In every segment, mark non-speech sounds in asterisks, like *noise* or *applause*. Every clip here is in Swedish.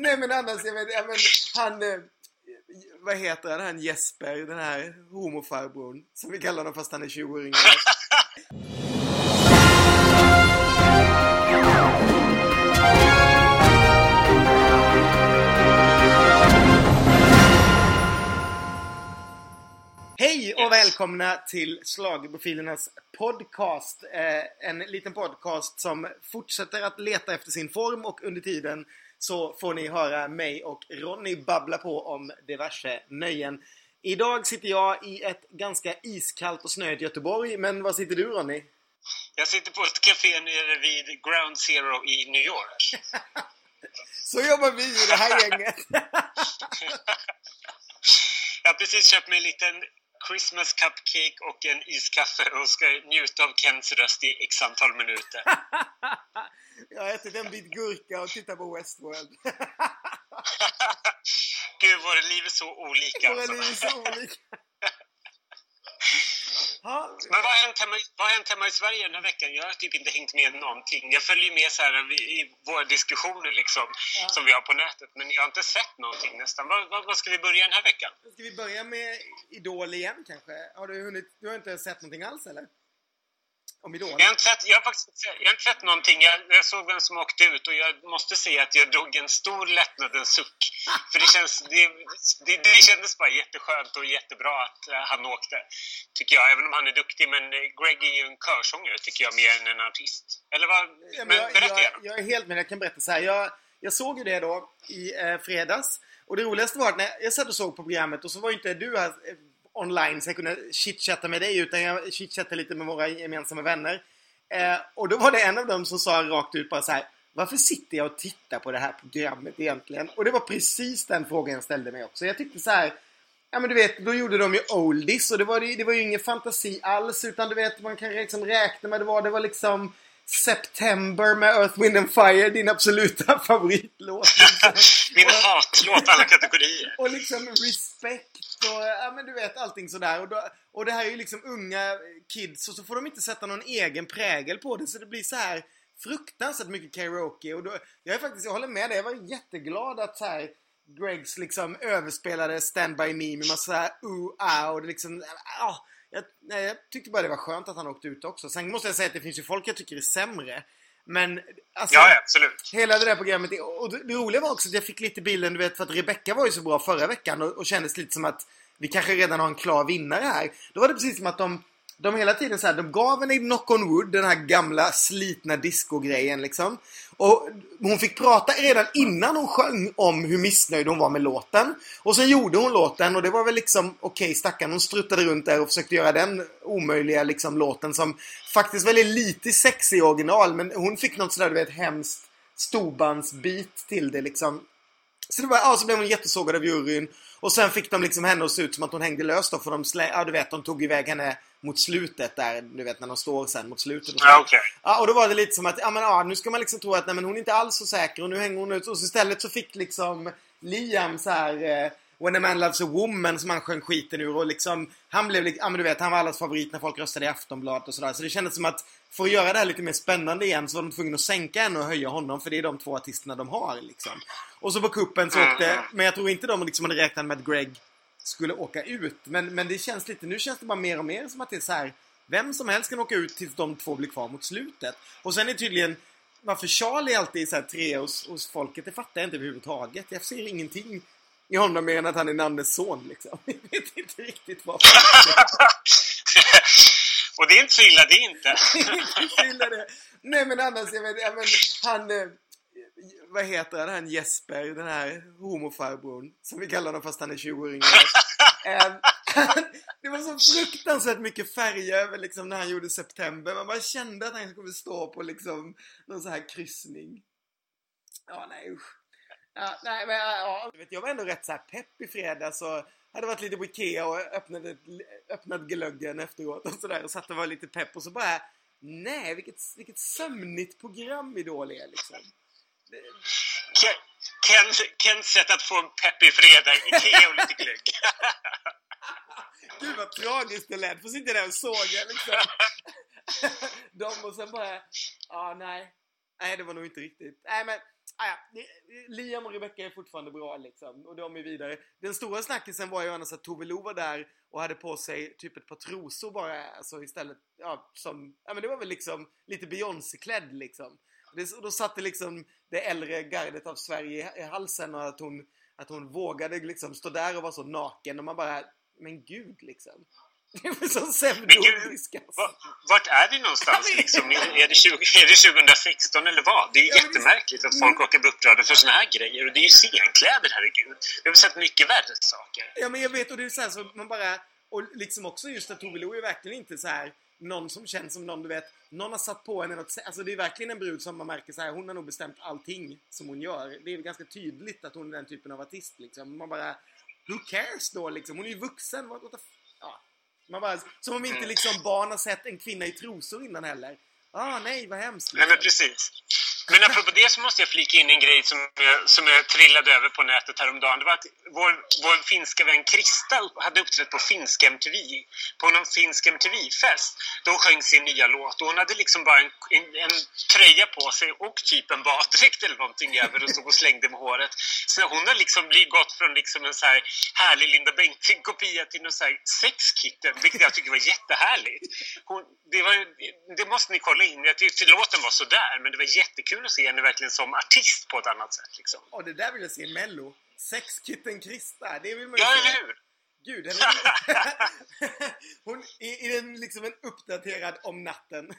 Nej men annars, jag vet, ja, men han... eh, Vad heter han, han Jesper, den här homofarbrorn? Som vi kallar honom fast han är 20 år yngre. Hej och välkomna till Schlagerprofilernas podcast. Eh, en liten podcast som fortsätter att leta efter sin form och under tiden så får ni höra mig och Ronny babbla på om diverse nöjen. Idag sitter jag i ett ganska iskallt och snöigt Göteborg, men var sitter du Ronny? Jag sitter på ett café nere vid Ground Zero i New York. *laughs* Så jobbar vi i det här gänget. *laughs* Jag har precis köpt mig en liten Christmas cupcake och en iskaffe och ska njuta av Kens röst i x antal minuter. *laughs* Jag har ätit en bit gurka och tittat på Westworld. *laughs* Gud, våra liv är så olika. Våra alltså. liv är så olika. *laughs* Men vad har, hänt hemma, vad har hänt hemma i Sverige den här veckan? Jag har typ inte hängt med någonting. Jag följer med så här i i våra diskussioner liksom, Ja. som vi har på nätet. Men jag har inte sett någonting nästan. Vad, vad, vad ska vi börja den här veckan? Ska vi börja med Idol igen kanske? Har du hunnit... Du har inte sett någonting alls eller? Om Idol? Jag har inte sett, jag har faktiskt jag har inte sett någonting. Jag, jag såg vem som åkte ut och jag måste säga att jag drog en stor lättnadens suck. För det, känns, det, det, det kändes bara jätteskönt och jättebra att eh, han åkte. Tycker jag, även om han är duktig. Men eh, Greg är ju en körsångare tycker jag, mer än en artist. Eller vad? Ja, men jag, berätta jag, jag är helt med, jag kan berätta så här. Jag, jag såg ju det då i eh, fredags. Och det roligaste var att när jag satt och såg på programmet och så var ju inte du här eh, online så jag kunde chitchatta med dig utan jag chitchattade lite med våra gemensamma vänner. Eh, och då var det en av dem som sa rakt ut bara så här. Varför sitter jag och tittar på det här programmet egentligen? Och det var precis den frågan jag ställde mig också. Jag tyckte så här. Ja men du vet, då gjorde de ju oldies och det var, det var ju ingen fantasi alls utan du vet, man kan liksom räkna med det var, det var liksom September med Earth, Wind and Fire, din absoluta favoritlåt. *laughs* Min hatlåt alla kategorier. och liksom respekt och ja men du vet allting sådär. Och, då, och det här är ju liksom unga kids och så får de inte sätta någon egen prägel på det så det blir så här fruktansvärt mycket karaoke. Och då, jag är faktiskt, jag håller med dig, jag var jätteglad att så här Gregs liksom överspelade Stand By Me med massa såhär ooh, ah, och det liksom, ah, jag, nej, jag tyckte bara det var skönt att han åkte ut också. Sen måste jag säga att det finns ju folk jag tycker är sämre. Men alltså, Ja, absolut. Hela det där programmet. Och det det roliga var också att jag fick lite bilden, du vet, för att Rebecca var ju så bra förra veckan och, och kändes lite som att vi kanske redan har en klar vinnare här. Då var det precis som att de, de hela tiden så här, de gav henne Knock on Wood, den här gamla slitna discogrejen liksom. Och hon fick prata redan innan hon sjöng om hur missnöjd hon var med låten. Och sen gjorde hon låten och det var väl liksom, okej stackarn, hon struttade runt där och försökte göra den omöjliga liksom låten som faktiskt väl är lite sexig i original men hon fick något sådär, du vet, hemskt storbandsbeat till det liksom. Så, det var, ja, så blev hon jättesågad av juryn. Och sen fick de liksom henne att se ut som att hon hängde löst då för de slä, ja du vet, de tog iväg henne mot slutet där, du vet när de står sen mot slutet och så. Ja, okej. Ja, och då var det lite som att, ja men ja, nu ska man liksom tro att nej men hon är inte alls så säker och nu hänger hon ut. Och så istället så fick liksom Liam så här eh, When a man loves a woman som han sjöng skiten ur och liksom Han blev ja men du vet, han var allas favorit när folk röstade i Aftonbladet och sådär. Så det kändes som att för att göra det här lite mer spännande igen så var de tvungna att sänka henne och höja honom för det är de två artisterna de har liksom. Och så på kuppen så åkte, men jag tror inte de liksom hade räknat med att Greg skulle åka ut. Men, men det känns lite, nu känns det bara mer och mer som att det är så här. Vem som helst kan åka ut tills de två blir kvar mot slutet. Och sen är tydligen varför Charlie alltid är så här tre hos, hos folket, det fattar jag inte överhuvudtaget. Jag ser ingenting i honom mer än att han är Nannes son liksom. *laughs* Jag vet inte riktigt varför. *laughs* och det är inte så illa det är inte. *laughs* Jag gillar det. Nej men annars, jag vet, ja, men han... Vad heter han, han Jesper, den här homofarbrorn. Som vi kallar honom fast han är 20 år yngre. Det var så fruktansvärt mycket färger över liksom när han gjorde September. Man bara kände att han skulle stå på liksom någon sån här kryssning. Ja, nej usch. Ja, nej, men, ja, ja. Jag var ändå rätt så här pepp i fredags och hade varit lite på Ikea och öppnat, ett, öppnat glöggen efteråt och sådär och satt och var lite pepp och så bara Nej, vilket, vilket sömnigt program Idol är liksom. Det, Ken, Kens, Kens sätt att få en peppig fredag, Ikea och lite glögg. *laughs* Gud vad tragiskt det lät. Få sitta där och såga liksom. *laughs* De och sen bara, ja nej. Nej, det var nog inte riktigt. Nej, men ah, ja, Liam och Rebecca är fortfarande bra liksom. Och de är vidare. Den stora snackisen var ju annars att Tove Lo var där och hade på sig typ ett par trosor bara. Alltså istället, ja, som, ja men det var väl liksom lite Beyoncé-klädd liksom. Det, och då satte liksom det äldre gardet av Sverige i, i halsen och att hon, att hon vågade liksom stå där och vara så naken och man bara, men gud liksom. Det är så pseudodisk alltså. Vart är vi någonstans liksom? Är det, 20, är det 2016 eller vad? Det är ju jättemärkligt att folk åker bli upprörda för såna här grejer. Och det är ju scenkläder, herregud. Vi har sett mycket värre saker. Ja, men jag vet. Och det är så här så man bara... Och liksom också just att Tove Lo är verkligen inte så här någon som känns som någon, du vet, någon har satt på henne något, alltså det är verkligen en brud som man märker så här, hon har nog bestämt allting som hon gör. Det är ganska tydligt att hon är den typen av artist liksom. Man bara, who cares då liksom? Hon är ju vuxen, what, what the ja. Man bara, som om inte liksom barn har sett en kvinna i trosor innan heller. Ah, nej, vad hemskt. Nej, men precis. Men apropå det så måste jag flika in en grej som jag, som jag trillade över på nätet häromdagen. Det var att vår, vår finska vän Krista hade uppträtt på finsk MTV, på någon finsk MTV-fest. Då sjöng sin nya låt och hon hade liksom bara en, en, en tröja på sig och typ en baddräkt eller någonting över och stod och slängde med håret. Så hon har liksom gått från liksom en så här härlig Linda Bengtzing-kopia till någon så här sexkitten, vilket jag tycker var jättehärligt. Hon, det, var, det måste ni kolla in. Jag tyckte låten var sådär, men det var jättekul att se henne verkligen som artist på ett annat sätt. Liksom. Och det där vill jag se i Mello. Sexkitten Krista, det vill man ju ja, se. Hur? Gud, *laughs* henne *laughs* Hon är, är en, liksom en uppdaterad om natten. *laughs*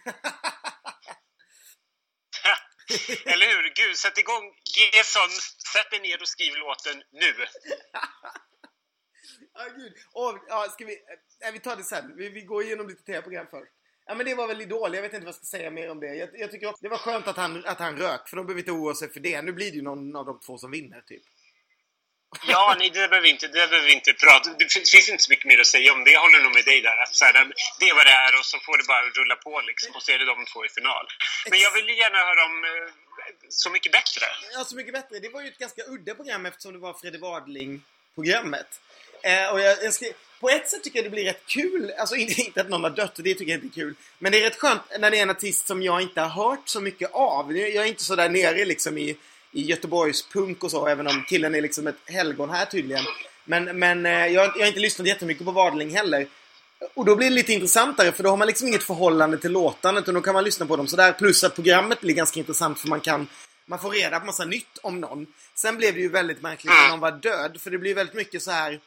eller hur? Gud, sätt igång Gesson. Sätt dig ner och skriv låten nu. Ja, oh, gud. Och, ja, ska vi, nej, vi tar det sen. Vi, vi går igenom lite tv-program först. Ja men det var väl Idol, jag vet inte vad jag ska säga mer om det. Jag, jag tycker också, det var skönt att han, att han rök, för de behöver inte oroa sig för det. Nu blir det ju någon av de två som vinner, typ. Ja, nej, det behöver vi inte, det behöver inte prata Det finns inte så mycket mer att säga om det. Jag håller nog med dig där. Att så här, det är vad det är och så får det bara rulla på liksom. Och så är det de två i final. Men jag vill gärna höra om eh, Så mycket bättre. Ja, Så mycket bättre. Det var ju ett ganska udda program eftersom det var Fredde Wadling-programmet. Eh, och jag, jag skrev, på ett sätt tycker jag det blir rätt kul. Alltså inte att någon har dött, det tycker jag inte är kul. Men det är rätt skönt när det är en artist som jag inte har hört så mycket av. Jag är inte så där nere liksom i, i Göteborgs punk och så, även om killen är liksom ett helgon här tydligen. Men, men eh, jag, jag har inte lyssnat jättemycket på Wadling heller. Och då blir det lite intressantare för då har man liksom inget förhållande till låtarna utan då kan man lyssna på dem sådär. Plus att programmet blir ganska intressant för man kan man får reda på massa nytt om någon. Sen blev det ju väldigt märkligt när någon var död för det blir väldigt mycket så här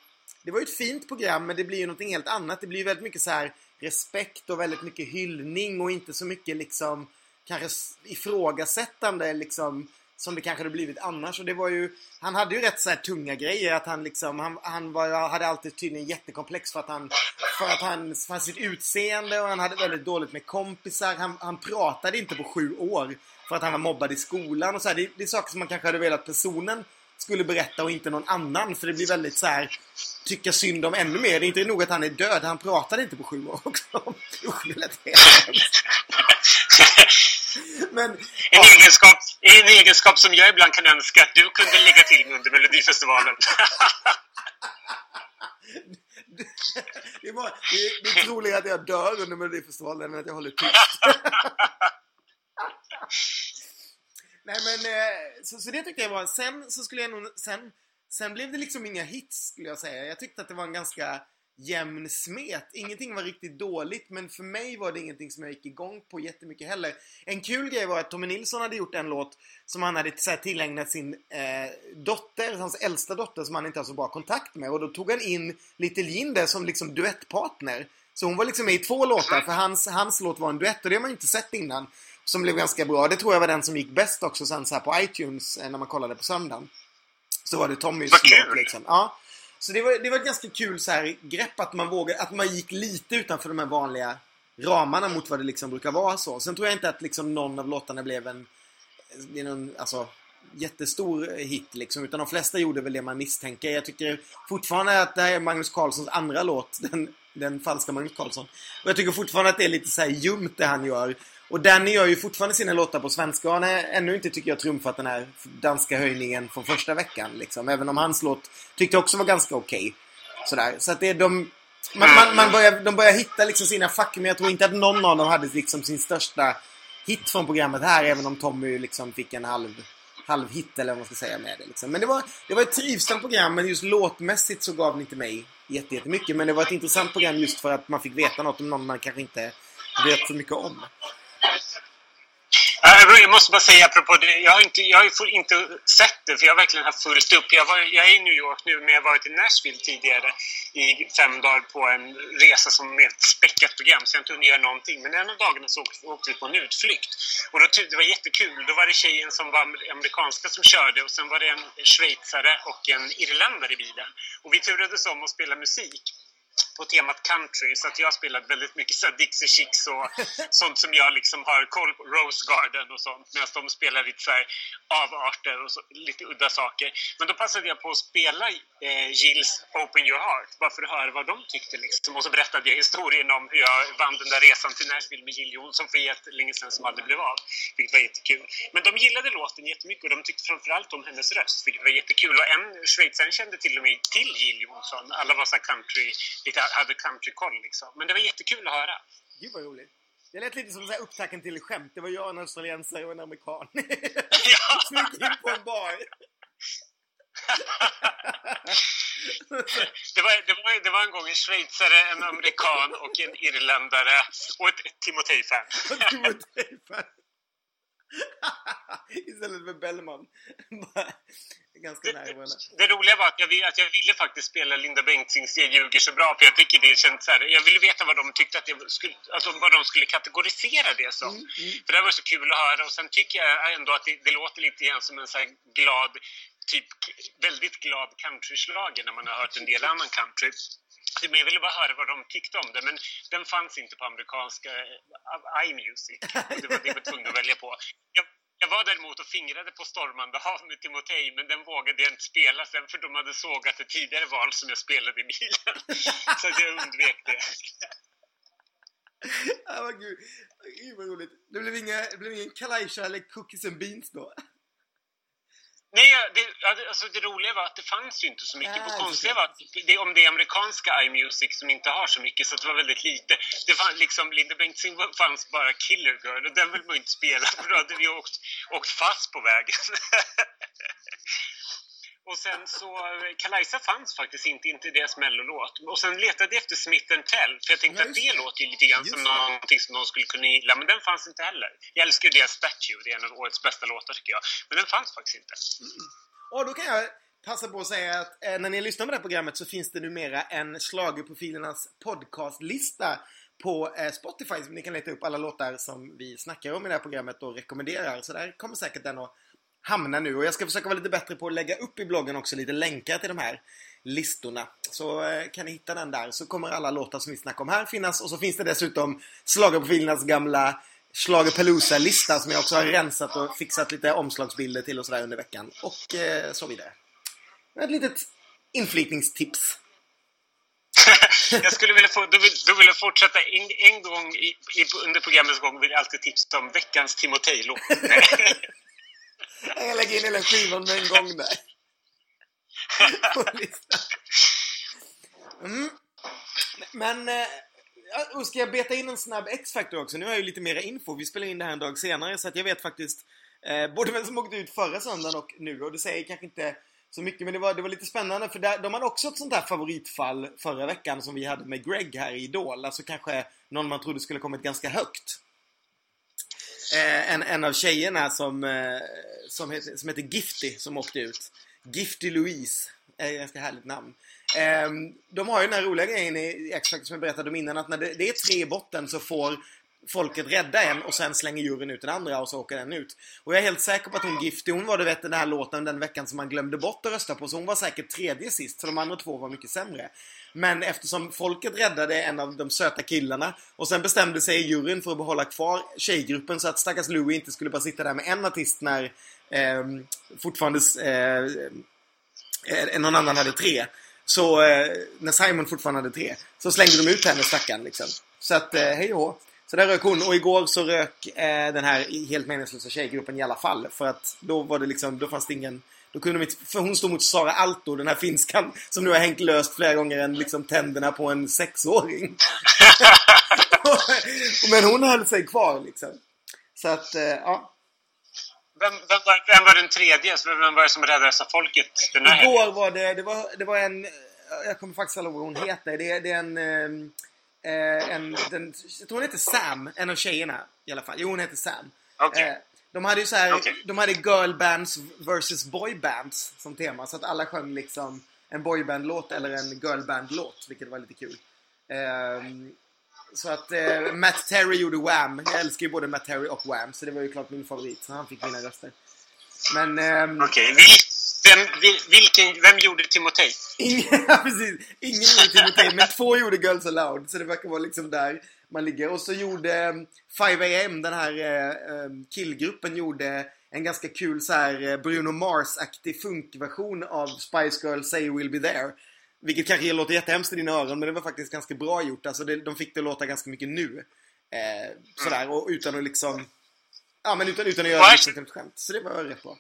det var ju ett fint program men det blir ju någonting helt annat. Det blir ju väldigt mycket så här respekt och väldigt mycket hyllning och inte så mycket liksom kanske ifrågasättande liksom som det kanske hade blivit annars. Och det var ju, han hade ju rätt så här tunga grejer. Att han liksom, han, han var, hade alltid tydligen jättekomplex för att han, för att han, för sitt utseende och han hade väldigt dåligt med kompisar. Han, han pratade inte på sju år för att han var mobbad i skolan och så här. Det, det är saker som man kanske hade velat personen skulle berätta och inte någon annan. För det blir väldigt så här tycka synd om ännu mer. Det är inte nog att han är död, han pratade inte på sju år också. Usch, det lät Men, en, ja. egenskap, en egenskap som jag ibland kan önska att du kunde lägga till under Melodifestivalen. *laughs* det, är bara, det, är, det är troligare att jag dör under Melodifestivalen än att jag håller tyst. *laughs* Nej men, eh, så, så det tyckte jag var, sen så skulle jag nog, sen, sen blev det liksom inga hits skulle jag säga. Jag tyckte att det var en ganska jämn smet. Ingenting var riktigt dåligt men för mig var det ingenting som jag gick igång på jättemycket heller. En kul grej var att Tommy Nilsson hade gjort en låt som han hade så här, tillägnat sin eh, dotter, hans äldsta dotter som han inte har så bra kontakt med och då tog han in Little Jinder som liksom duettpartner. Så hon var liksom med i två låtar för hans, hans låt var en duett och det har man ju inte sett innan. Som blev ganska bra. Det tror jag var den som gick bäst också sen så här på iTunes eh, när man kollade på söndagen. Så var det Tommys låt liksom. Ja. Så det var, det var ett ganska kul så här grepp att man vågade, att man gick lite utanför de här vanliga ramarna mot vad det liksom brukar vara så. Sen tror jag inte att liksom någon av låtarna blev en, en alltså, jättestor hit liksom. Utan de flesta gjorde väl det man misstänker. Jag tycker fortfarande att det här är Magnus Carlssons andra låt. Den, den falska Magnus Carlsson. Och jag tycker fortfarande att det är lite så här ljumt det han gör. Och Danny gör ju fortfarande sina låtar på svenska och han är ännu inte, tycker jag, trumfat den här danska höjningen från första veckan. Liksom. Även om hans låt tyckte jag också var ganska okej. Okay. Sådär. Så att det är de... Man, man, man börjar, de börjar hitta liksom sina fack, men jag tror inte att någon av dem hade liksom sin största hit från programmet här även om Tommy liksom fick en halv halvhit eller vad man ska säga med det. Liksom. Men det var, det var ett trivsamt program men just låtmässigt så gav det inte mig jättemycket. Men det var ett intressant program just för att man fick veta något om någon man kanske inte vet så mycket om. Jag måste bara säga apropå det. Jag har inte, jag har inte sett det för jag har verkligen haft fullt upp. Jag, var, jag är i New York nu men jag har varit i Nashville tidigare i fem dagar på en resa som med ett späckat program så jag inte hunnit göra någonting. Men en av dagarna så åkte vi på en utflykt. Och då, det var jättekul. Då var det tjejen som var amerikanska som körde och sen var det en schweizare och en irländare i bilen. Och vi turades om att spela musik på temat country så att jag har spelat väldigt mycket så Dixie Chicks och *laughs* sånt som jag liksom har koll på, Rose Garden och sånt medan de spelar lite så här avarter och så, lite udda saker. Men då passade jag på att spela eh, Gills Open Your Heart bara för att höra vad de tyckte liksom. Och så berättade jag historien om hur jag vann den där resan till Nashville med Jill Johnson för jättelänge sedan som aldrig blev av. Vilket var jättekul. Men de gillade låten jättemycket och de tyckte framförallt om hennes röst vilket var jättekul. Och en schweizare kände till och med till Jill Johnson. Alla var så country lite hade countrykoll liksom. Men det var jättekul att höra. Gud vad roligt. Det lät lite som upptacken till skämt. Det var jag, en australiensare och en amerikan. *laughs* Ja. In på en bar. det, var, det, var, det var en gång en schweizare, en amerikan och en irländare och ett, ett Timotej-fan. Timotej-fan. *laughs* Istället för Bellman. Ganska nära det, roliga var att jag, att jag ville faktiskt spela Linda Bengtzings Jag ljuger så bra för jag tycker det känns så här, Jag ville veta vad de tyckte att jag skulle, alltså vad de skulle kategorisera det som. Mm, mm. För det var så kul att höra och sen tycker jag ändå att det, det låter lite grann som en så glad typ väldigt glad countryslager när man har hört en del annan country. Men jag ville bara höra vad de tyckte om det, men den fanns inte på amerikanska uh, iMusic. Det var det jag var tvungen att välja på. Jag, jag var däremot och fingrade på Stormande hav med Timotej, men den vågade jag inte spela sen för de hade sågat ett tidigare val som jag spelade i bilen. *laughs* Så jag undvek det. Ja, men gud. Gud vad roligt. Det blev, inga, det blev ingen Kalaisha eller Cookies and Beans då? Nej, det, alltså det roliga var att det fanns ju inte så mycket. Det konstiga var att det, om det är amerikanska iMusic som inte har så mycket, så det var väldigt lite. Det fanns liksom, Linda Bengtzing fanns bara Killer Girl och den vill man ju inte spela för då hade vi åkt, åkt fast på vägen. *laughs* Och sen så, Kalaisa fanns faktiskt inte, inte i deras mellolåt. Och sen letade jag efter Smith Tell, för jag tänkte att det låter ju lite grann som någonting som någon skulle kunna gilla, men den fanns inte heller. Jag älskar ju deras Statue, det är en av årets bästa låtar tycker jag. Men den fanns faktiskt inte. Mm. Och då kan jag passa på att säga att eh, när ni lyssnar på det här programmet så finns det numera en Schlagerprofilernas podcastlista på eh, Spotify som ni kan leta upp alla låtar som vi snackar om i det här programmet och rekommenderar. Så där kommer säkert den att hamna nu. Och jag ska försöka vara lite bättre på att lägga upp i bloggen också lite länkar till de här listorna. Så eh, kan ni hitta den där så kommer alla låtar som vi snackar om här finnas. Och så finns det dessutom Schlagerprofilernas gamla Schlagerpalooza-lista som jag också har rensat och fixat lite omslagsbilder till och sådär under veckan. Och eh, så vidare. Ett litet inflytningstips. *laughs* jag skulle vilja, få, då vill, då vill fortsätta en, en gång i, i, under programmets gång vill jag alltid tipsa om veckans Timotej-låt. *laughs* Jag lägger in hela skivan med en gång där. *laughs* Mm. Men, äh, ska jag beta in en snabb X-Factor också? Nu har jag ju lite mer info. Vi spelar in det här en dag senare så att jag vet faktiskt eh, både vem som åkte ut förra söndagen och nu. Och det säger kanske inte så mycket men det var, det var lite spännande för där, de hade också ett sånt här favoritfall förra veckan som vi hade med Greg här i Idol. Alltså kanske någon man trodde skulle kommit ganska högt. Eh, en, en av tjejerna som, eh, som, heter, som heter Gifty som åkte ut. Gifty Louise. Är ett ganska härligt namn. Eh, de har ju den här roliga grejen i X-Factor som jag berättade om innan att när det, det är tre i botten så får folket rädda en och sen slänger juryn ut den andra och så åker den ut. Och jag är helt säker på att hon Gifty, hon var du vet den här låten den veckan som man glömde bort att rösta på. Så hon var säkert tredje sist, så de andra två var mycket sämre. Men eftersom folket räddade en av de söta killarna och sen bestämde sig juryn för att behålla kvar tjejgruppen så att stackars Louie inte skulle bara sitta där med en artist när ehm, eh, fortfarande eh, någon annan hade tre. Så eh, när Simon fortfarande hade tre så slängde de ut henne stackaren liksom. Så att eh, hej och hå så där rök hon och igår så rök eh, den här helt meningslösa tjejgruppen i alla fall. För att då var det liksom, då fanns det ingen... Då kunde de inte, för hon stod mot Sara Alto, den här finskan som nu har hängt löst flera gånger än liksom tänderna på en sexåring. *laughs* Men hon höll sig kvar liksom. Så att, eh, ja. Vem, vem, var, vem var den tredje? Vem var det som räddades av folket den här Igår var det, det var, det var en, jag kommer faktiskt aldrig ihåg vad hon heter. Det, det är en, eh, en den, jag tror hon heter Sam, en av tjejerna i alla fall. Jo, hon heter Sam. Okej. Eh, de hade ju så här, Okej. de hade girl bands versus boy bands som tema. Så att alla sjöng liksom en boyband-låt eller en girlband-låt, vilket var lite kul. Ehm, så att eh, Matt Terry gjorde Wham. Jag älskar ju både Matt Terry och Wham, så det var ju klart min favorit. Så han fick mina röster. Men... ehm, Okej. Vil, vem, vil, vilken, vem gjorde Timotej? *laughs* Ja, precis. Ingen gjorde Timotej, men två gjorde Girls Aloud. Så det verkar vara liksom där man ligger. Och så gjorde um, 5am, den här eh, um, killgruppen, gjorde en ganska kul så här eh, Bruno Mars-aktig funkversion av Spice Girls Say Will Be There. Vilket kanske låter jättehemskt i dina öron, men det var faktiskt ganska bra gjort. Alltså det, de fick det låta ganska mycket nu. Eh, sådär, och utan att liksom... Ja, men utan, utan att göra det till ett skämt. Så det var rätt bra.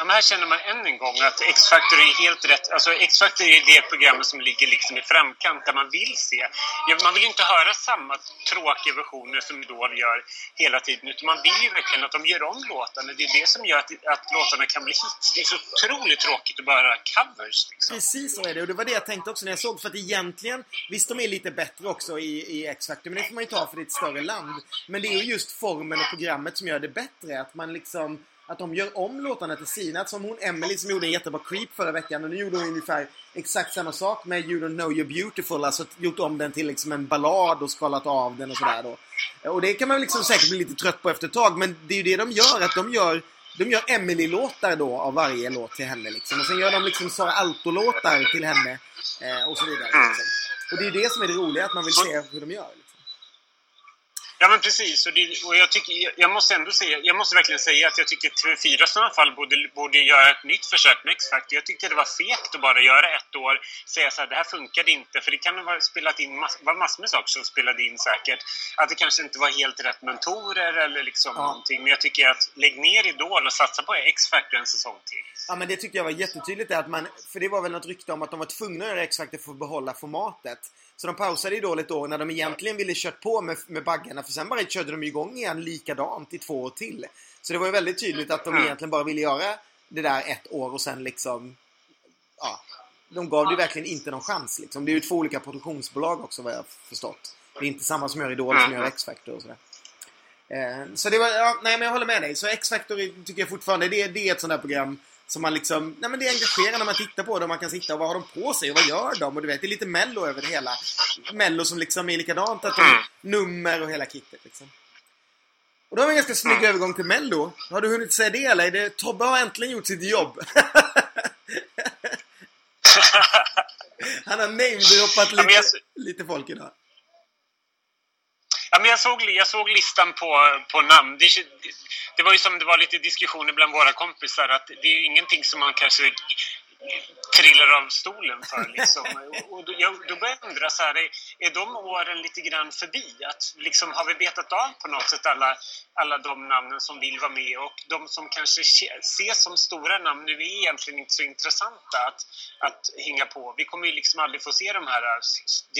Ja, men här känner man än en gång att X-Factor är helt rätt. Alltså X-Factor är det programmet som ligger liksom i framkant där man vill se. Ja, Man vill ju inte höra samma tråkiga versioner som Idol gör hela tiden. Utan man vill ju verkligen att de gör om låtarna. Det är det som gör att, att låtarna kan bli hits. Det är så otroligt tråkigt att bara höra covers. Liksom. Precis så är det och det var det jag tänkte också när jag såg för att egentligen Visst de är lite bättre också i, i X-Factor men det får man ju ta för det är ett större land Men det är ju just formen och programmet som gör det bättre att man liksom att de gör om låtarna till sina, som hon Emily som gjorde en jättebra Creep förra veckan och nu gjorde hon ungefär exakt samma sak med You Don't Know You're Beautiful Alltså gjort om den till liksom en ballad och skalat av den och sådär då Och det kan man liksom säkert bli lite trött på efter ett tag men det är ju det de gör, att de gör de gör Emily-låtar då av varje låt till henne liksom. Och sen gör de liksom Sara Alto-låtar till henne. Eh, och så vidare. Liksom. Och det är det som är det roliga, att man vill se hur de gör. Ja men precis, och, det, och jag, tycker, jag- måste ändå säga, jag måste verkligen säga att jag tycker TV4 i sådana fall borde, borde göra ett nytt försök med X-Factor. Jag tyckte det var fegt att bara göra ett år, säga så här, det här funkade inte, för det kan ha spelat in mass, var massor med saker som spelade in säkert. Att det kanske inte var helt rätt mentorer eller liksom Ja. någonting, men jag tycker att lägg ner Idol och satsa på X-Factor en säsong till. Ja men det tycker jag var jättetydligt att man, för det var väl något rykte om att de var tvungna att göra X-Factor för att behålla formatet. Så de pausade ju då ett år när de egentligen ville kört på med, med baggarna för sen bara körde de igång igen likadant i två år till. Så det var ju väldigt tydligt att de Mm. egentligen bara ville göra det där ett år och sen liksom Ja, de gav det verkligen inte någon chans liksom. Det är ju två olika produktionsbolag också vad jag förstått. Det är inte samma som gör Idol som gör X-Factor och sådär. Eh, så det var, ja, nej men jag håller med dig. Så X-Factor tycker jag fortfarande, det, är- det är ett sånt där program som man liksom, nej men det engagerar när man tittar på och man kan sitta och vad har de på sig och vad gör de? Och du vet, det är lite mello över det hela. Mello som liksom är likadant, att de, Mm. nummer och hela kittet liksom. Och då har vi en ganska snygg övergång till mello. Har du hunnit säga det eller? Är det, Tobbe har äntligen gjort sitt jobb. *laughs* Han har namedroppat lite, lite folk idag. Ja, men jag, såg, jag såg listan på, på namn. Det, det var ju som det var lite diskussioner bland våra kompisar att det är ingenting som man kanske trillar av stolen för. Liksom. Och, då, jag, då börjar jag undra, så här, är, är de åren lite grann förbi? Att, liksom, har vi betat av på något sätt alla, alla de namnen som vill vara med och de som kanske ses som stora namn nu är egentligen inte så intressanta att, att hänga på. Vi kommer ju liksom aldrig få se de här äh,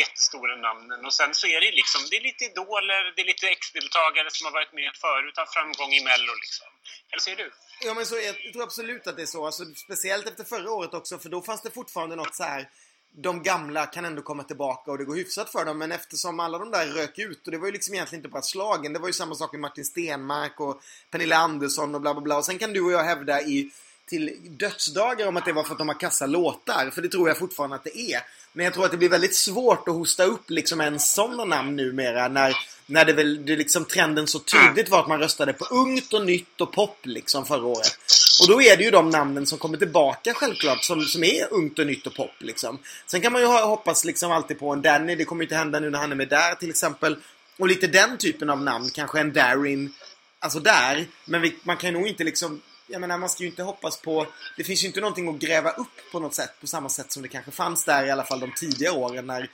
jättestora namnen och sen så är det liksom, det är lite idoler, det är lite ex-deltagare som har varit med förut, har framgång i Mello liksom. Eller ser du? Ja men så, jag tror absolut att det är så. Alltså, speciellt efter förra året också för då fanns det fortfarande något så här. De gamla kan ändå komma tillbaka och det går hyfsat för dem men eftersom alla de där rök ut och det var ju liksom egentligen inte bara slagen. Det var ju samma sak med Martin Stenmark och Pernilla Andersson och bla bla bla. Och sen kan du och jag hävda i till dödsdagar om att det var för att de har kassa låtar. För det tror jag fortfarande att det är. Men jag tror att det blir väldigt svårt att hosta upp liksom en sådana namn numera när, när det väl, det liksom trenden så tydligt var att man röstade på ungt och nytt och pop liksom förra året. Och då är det ju de namnen som kommer tillbaka självklart som, som är ungt och nytt och pop liksom. Sen kan man ju hoppas liksom alltid på en Danny, det kommer ju inte hända nu när han är med där till exempel. Och lite den typen av namn, kanske en Darin. Alltså där. Men vi, man kan nog inte liksom jag menar, man ska ju inte hoppas på... Det finns ju inte någonting att gräva upp på något sätt på samma sätt som det kanske fanns där i alla fall de tidiga åren när,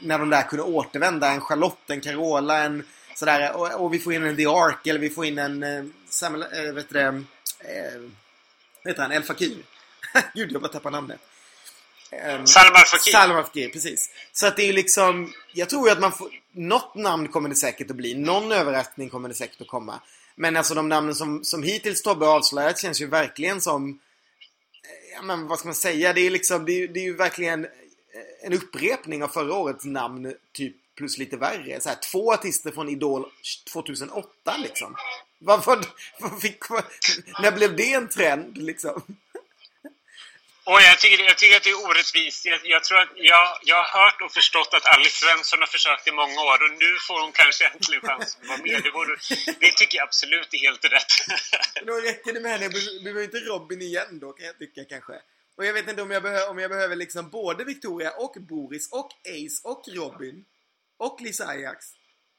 när de där kunde återvända. En Charlotte, en Carola, en sådär. Och, och vi får in en The Ark eller vi får in en... Eh, Samuel, eh, vet du eh, heter han? El Fakir. *laughs* Gud, jag bara tappar namnet. Eh, Salman Fakir. Salman Fakir, precis. Så att det är liksom... Jag tror ju att man får... Något namn kommer det säkert att bli. Någon överraskning kommer det säkert att komma. Men alltså de namnen som, som hittills Tobbe avslöjat känns ju verkligen som... eh, Ja men vad ska man säga? Det är liksom, det är, det är ju verkligen en upprepning av förra årets namn, typ plus lite värre. Så här, två artister från Idol 2008 liksom. Vad, vad fick, när blev det en trend liksom? Och jag tycker, jag tycker att det är orättvist. Jag, jag tror att jag, jag har hört och förstått att Alice Svensson har försökt i många år och nu får hon kanske äntligen chansen att vara med. Det, vore, det tycker jag absolut är helt rätt. Då räcker det med henne. Behöver inte Robin igen då kan jag tycka kanske. Och jag vet inte om jag, behöver, om jag behöver liksom både Victoria och Boris och Ace och Robin. Och Lisa Ajax.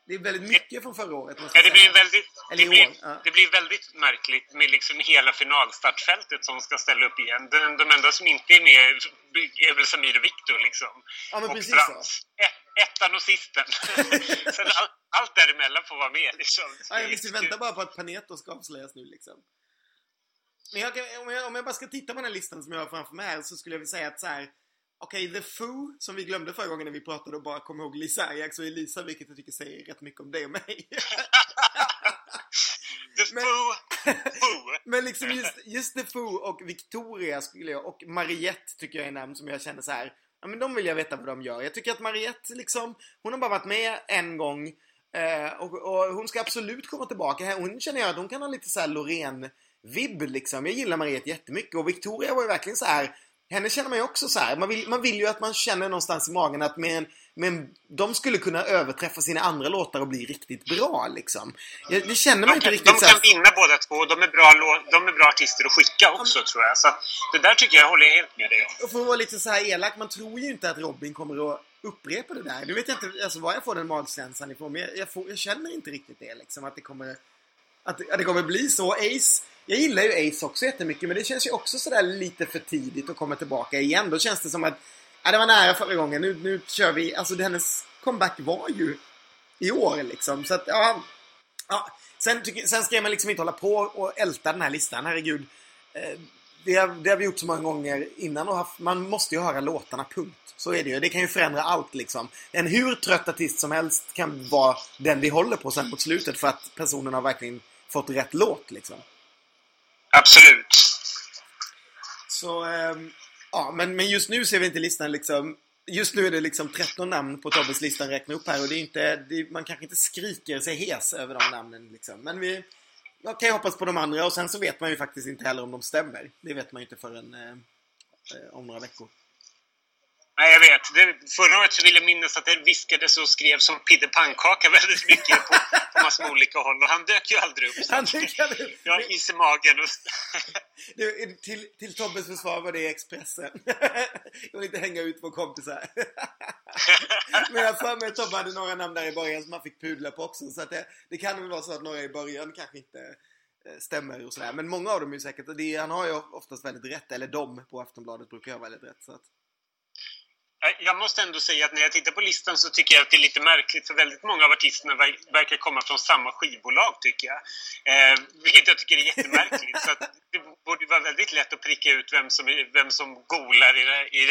Det är väldigt mycket från förra året måste Ja, det, blir väldigt, Eller det, blir, ja. det blir väldigt märkligt med liksom hela finalstartfältet som ska ställa upp igen. De, de enda som inte är med är väl Samir och Viktor liksom. Ja, men och precis Frans. Ett, ettan och sisten. *laughs* Sen all, allt däremellan får vara med liksom. Ja, jag visste, väntar bara på att Paneto ska avslöjas nu liksom. Men jag, om, jag, om jag bara ska titta på den här listan som jag har framför mig här så skulle jag vilja säga att så här. Okej, The Foo, som vi glömde förra gången när vi pratade och bara kom ihåg Lisa Ajax och Elisa, vilket jag tycker säger rätt mycket om dig och mig. *laughs* The Men- Foo! Foo! *laughs* Men liksom just, just The Foo och Victoria skulle jag, och Mariette tycker jag är namn som jag känner så här. Ja men de vill jag veta vad de gör. Jag tycker att Mariette liksom, hon har bara varit med en gång. Eh, och, och hon ska absolut komma tillbaka. Hon känner jag att hon kan ha lite så här Loreen-vibb liksom. Jag gillar Mariette jättemycket och Victoria var ju verkligen så här. Henne känner man ju också så här. Man vill, man vill ju att man känner någonstans i magen att med en, med en, de skulle kunna överträffa sina andra låtar och bli riktigt bra liksom. Jag, det känner man De inte riktigt de så kan vinna båda två. De är, bra, de är bra artister att skicka också tror jag. Så det där tycker jag håller jag helt med dig om. Och för att vara lite så här elak, man tror ju inte att Robin kommer att upprepa det där. Nu vet jag inte alltså, var jag får den magkänslan ifrån, men jag, jag, får, jag känner inte riktigt det liksom. Att det kommer, att, att det kommer bli så. Ace, jag gillar ju Ace också jättemycket, men det känns ju också sådär lite för tidigt att komma tillbaka igen. Då känns det som att, ja det var nära förra gången, nu, nu kör vi. Alltså hennes comeback var ju i år liksom. Så att, ja. ja. Sen, tycker, sen ska man liksom inte hålla på och älta den här listan, herregud. Eh, det, har, det har vi gjort så många gånger innan och haft, man måste ju höra låtarna, punkt. Så är det ju. Det kan ju förändra allt liksom. En hur trött artist som helst kan vara den vi håller på sen mot slutet för att personen har verkligen fått rätt låt liksom. Absolut. Så, ähm, ja, men, men just nu ser vi inte listan liksom Just nu är det liksom 13 namn på Tobbes lista att räkna upp här och det är inte, det, man kanske inte skriker sig hes över de namnen liksom. Men vi jag kan ju hoppas på de andra och sen så vet man ju faktiskt inte heller om de stämmer. Det vet man ju inte förrän eh, eh om några veckor. Nej, jag vet. Det, förra året så vill jag minnas att det viskades och skrevs om Pidde Pannkaka väldigt mycket på, *laughs* på massor olika håll. Och han dök ju aldrig upp. Han tycker det- jag har is i magen. Och, Det, till, till Tobbes försvar var det Expressen. jag vill inte hänga ut vår kompisar. *laughs* Men jag för mig att Tobbe hade några namn där i början som man fick pudla på också. Så att det, det kan väl vara så att några i början kanske inte eh, stämmer och sådär. Men många av dem är ju säkert, det, han har ju oftast väldigt rätt. Eller de på Aftonbladet brukar ha väldigt rätt. Så att, jag måste ändå säga att när jag tittar på listan så tycker jag att det är lite märkligt för väldigt många av artisterna ver- verkar komma från samma skivbolag tycker jag. Eh, vilket jag tycker är jättemärkligt. så det borde vara väldigt lätt att pricka ut vem som, vem som golar i det, i,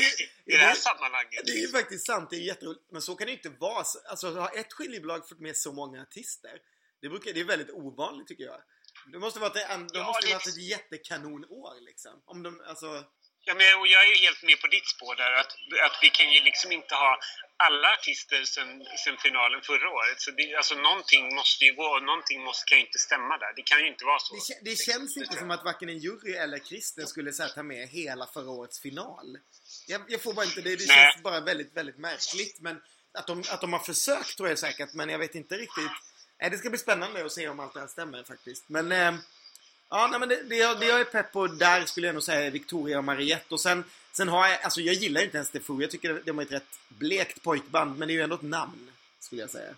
i, i, det här sammanhanget. det är ju faktiskt sant, det är jätteroligt. Men så kan det inte vara. Alltså har ett skivbolag fått med så många artister? Det, brukar, det är väldigt ovanligt tycker jag. Det måste vara ett, det Ja, måste det- vara ett jättekanonår liksom. Om de, alltså... Ja, men, och jag är helt med på ditt spår där. Att, att vi kan ju liksom inte ha alla artister sen, sen finalen förra året. Så det, alltså, någonting måste ju gå och någonting måste, kan ju inte stämma där. Det kan ju inte vara så. Det, det känns inte som att varken en jury eller Christer skulle så här, ta med hela förra årets final. Jag, jag får bara inte det. Det Nej. känns bara väldigt, väldigt märkligt. Men att de, att de har försökt tror jag säkert, men jag vet inte riktigt. Nej, det ska bli spännande att se om allt det här stämmer faktiskt. Men eh, ja, nej, men det, det, jag, det jag är pepp på där skulle jag nog säga är Victoria och Mariette. Och sen, sen har jag, alltså jag gillar inte ens The Foo. Jag tycker de är ett rätt blekt pojkband, men det är ju ändå ett namn. Skulle jag säga.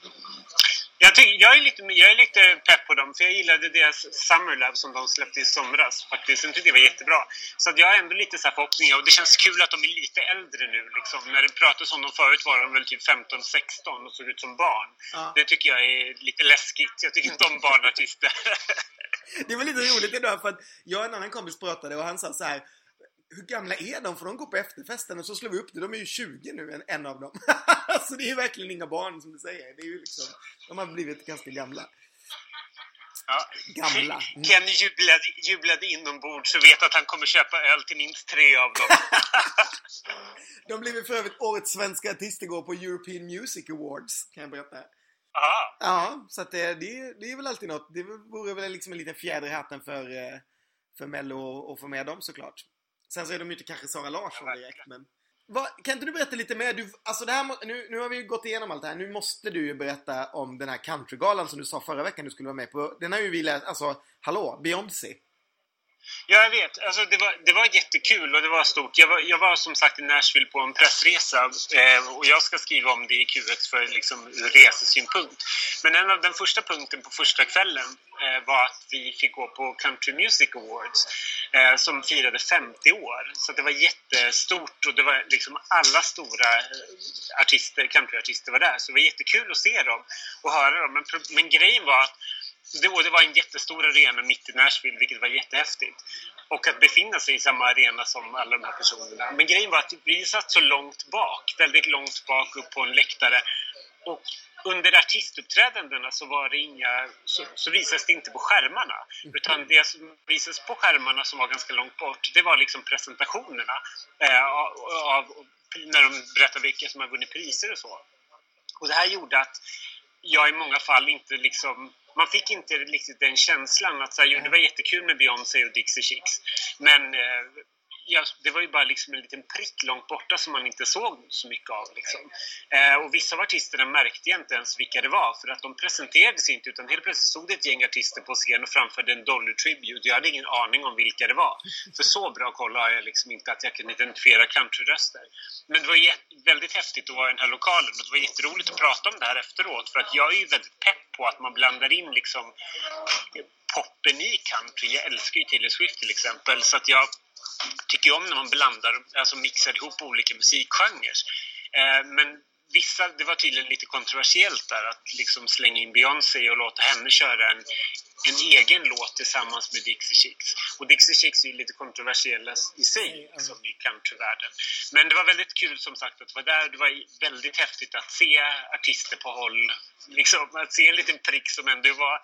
Jag, tycker, jag, är lite, jag är lite pepp på dem, för jag gillade deras Summer Love som de släppte i somras. Faktiskt. Jag tyckte det var jättebra. Så jag har ändå lite så här förhoppningar. Och det känns kul att de är lite äldre nu. Liksom. När det pratades om dem förut var de väl typ 15-16 och såg ut som barn. Ja. Det tycker jag är lite läskigt. Jag tycker inte om barnartister. *laughs* Det var lite roligt idag för att jag och en annan kompis pratade och han sa så här. Hur gamla är de? För de går på efterfesten och så slår vi upp det. De är ju 20 nu, en, en av dem. *laughs* så det är ju verkligen inga barn som du säger. Det är ju liksom, de har blivit ganska gamla. Ja. Gamla. Mm. Ken jublade, jublade inombords och vet att han kommer köpa öl till minst tre av dem. *laughs* De blev för övrigt årets svenska artist igår på European Music Awards, kan jag berätta. Aha. Ja, så att det, det, det är väl alltid något. Det vore väl liksom en liten fjäder i hatten för, eh, för Mello att få med dem såklart. Sen så är de ju inte kanske Sara Larsson direkt, men... Vad, kan inte du berätta lite mer? Du, alltså det här, nu, nu har vi ju gått igenom allt det här. Nu måste du ju berätta om den här countrygalan som du sa förra veckan du skulle vara med på. Den har ju vi läst, alltså, hallå, Beyoncé. Ja, jag vet. Alltså, det, var, det var jättekul och det var stort. Jag var, jag var som sagt i Nashville på en pressresa eh, och jag ska skriva om det i QX för liksom, ur resesynpunkt. Men en av den första punkten på första kvällen eh, var att vi fick gå på Country Music Awards eh, som firade 50 år. Så det var jättestort och det var liksom alla stora eh, artister, countryartister var där. Så det var jättekul att se dem och höra dem. Men, men grejen var att det, och det var en jättestor arena mitt i Nashville, vilket var jättehäftigt. Och att befinna sig i samma arena som alla de här personerna. Men grejen var att vi satt så långt bak, väldigt långt bak upp på en läktare. Och under artistuppträdandena så var det inga, så, så visades det inte på skärmarna. Utan det som visades på skärmarna som var ganska långt bort, det var liksom presentationerna eh, av, när de berättade vilka som har vunnit priser och så. Och det här gjorde att jag i många fall inte liksom... Man fick inte riktigt den känslan att så här, jo, det var jättekul med Beyoncé och Dixie Chicks. Men eh, ja, det var ju bara liksom en liten prick långt borta som man inte såg så mycket av. Liksom. Eh, och vissa av artisterna märkte jag inte ens vilka det var för att de presenterades inte utan helt plötsligt stod det ett gäng artister på scen och framförde en Dolly Tribute. Jag hade ingen aning om vilka det var. För så bra koll har jag liksom inte att jag kan identifiera countryröster. Men det var väldigt häftigt att vara i den här lokalen och det var jätteroligt att prata om det här efteråt för att jag är ju väldigt pepp på att man blandar in liksom poppen i country. Jag älskar ju Taylor Swift till exempel så att jag tycker om när man blandar, alltså mixar ihop olika musikgenrer. Eh, men vissa, det var tydligen lite kontroversiellt där att liksom slänga in Beyoncé och låta henne köra en, en egen låt tillsammans med Dixie Chicks. Och Dixie Chicks är ju lite kontroversiella i sig liksom, i countryvärlden. Men det var väldigt kul som sagt att vara där. Det var väldigt häftigt att se artister på håll. Liksom, att se en liten prick som ändå var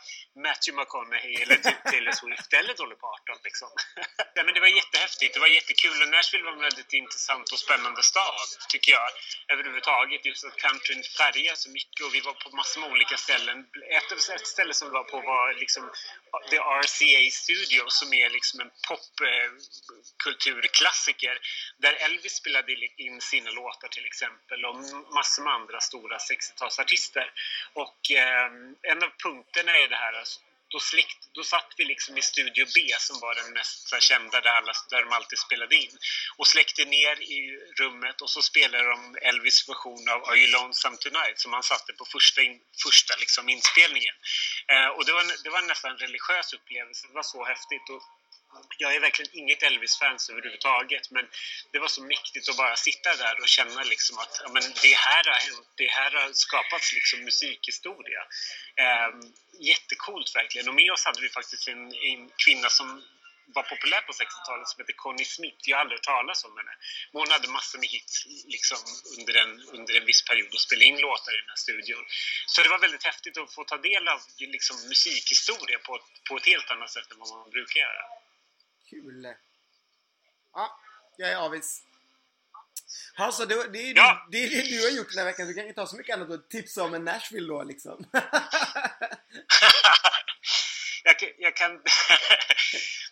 Matthew McConaughey eller typ Taylor Swift *laughs* eller Dolly Parton. Liksom. *laughs* ja, men det var jättehäftigt. Det var jättekul och Nashville var en väldigt intressant och spännande stad tycker jag överhuvudtaget. Just att countryn färgar så mycket och vi var på massor med olika ställen. Ett, ett ställe som vi var på var liksom Liksom, the RCA Studio som är liksom en popkulturklassiker där Elvis spelade in sina låtar till exempel och massor med andra stora 60-talsartister. Och eh, en av punkterna är det här alltså, då, slikt, då satt vi liksom i Studio B som var den mest så här, kända där, alla, där de alltid spelade in och släckte ner i rummet och så spelade de Elvis version av Are You Lonesome Tonight som han satte på första, in, första liksom, inspelningen. Eh, och det var, det var nästan en religiös upplevelse, det var så häftigt. Och, jag är verkligen inget Elvis-fans överhuvudtaget men det var så mäktigt att bara sitta där och känna liksom att ja, men det här har hänt, det här har skapats liksom musikhistoria. Eh, jättecoolt verkligen och med oss hade vi faktiskt en, en kvinna som var populär på 60-talet som hette Connie Smith. Jag har aldrig hört talas om henne. Men hon hade massor med hits liksom, under, en, under en viss period och spelade in låtar i den här studion. Så det var väldigt häftigt att få ta del av liksom, musikhistoria på, på ett helt annat sätt än vad man brukar göra. Kul. Ja, jag är avis. Alltså, det, det, är, Ja. det är det du har gjort den här veckan. Du kan inte ha så mycket annat att tipsa om än Nashville då liksom. jag, *laughs* jag kan... *laughs*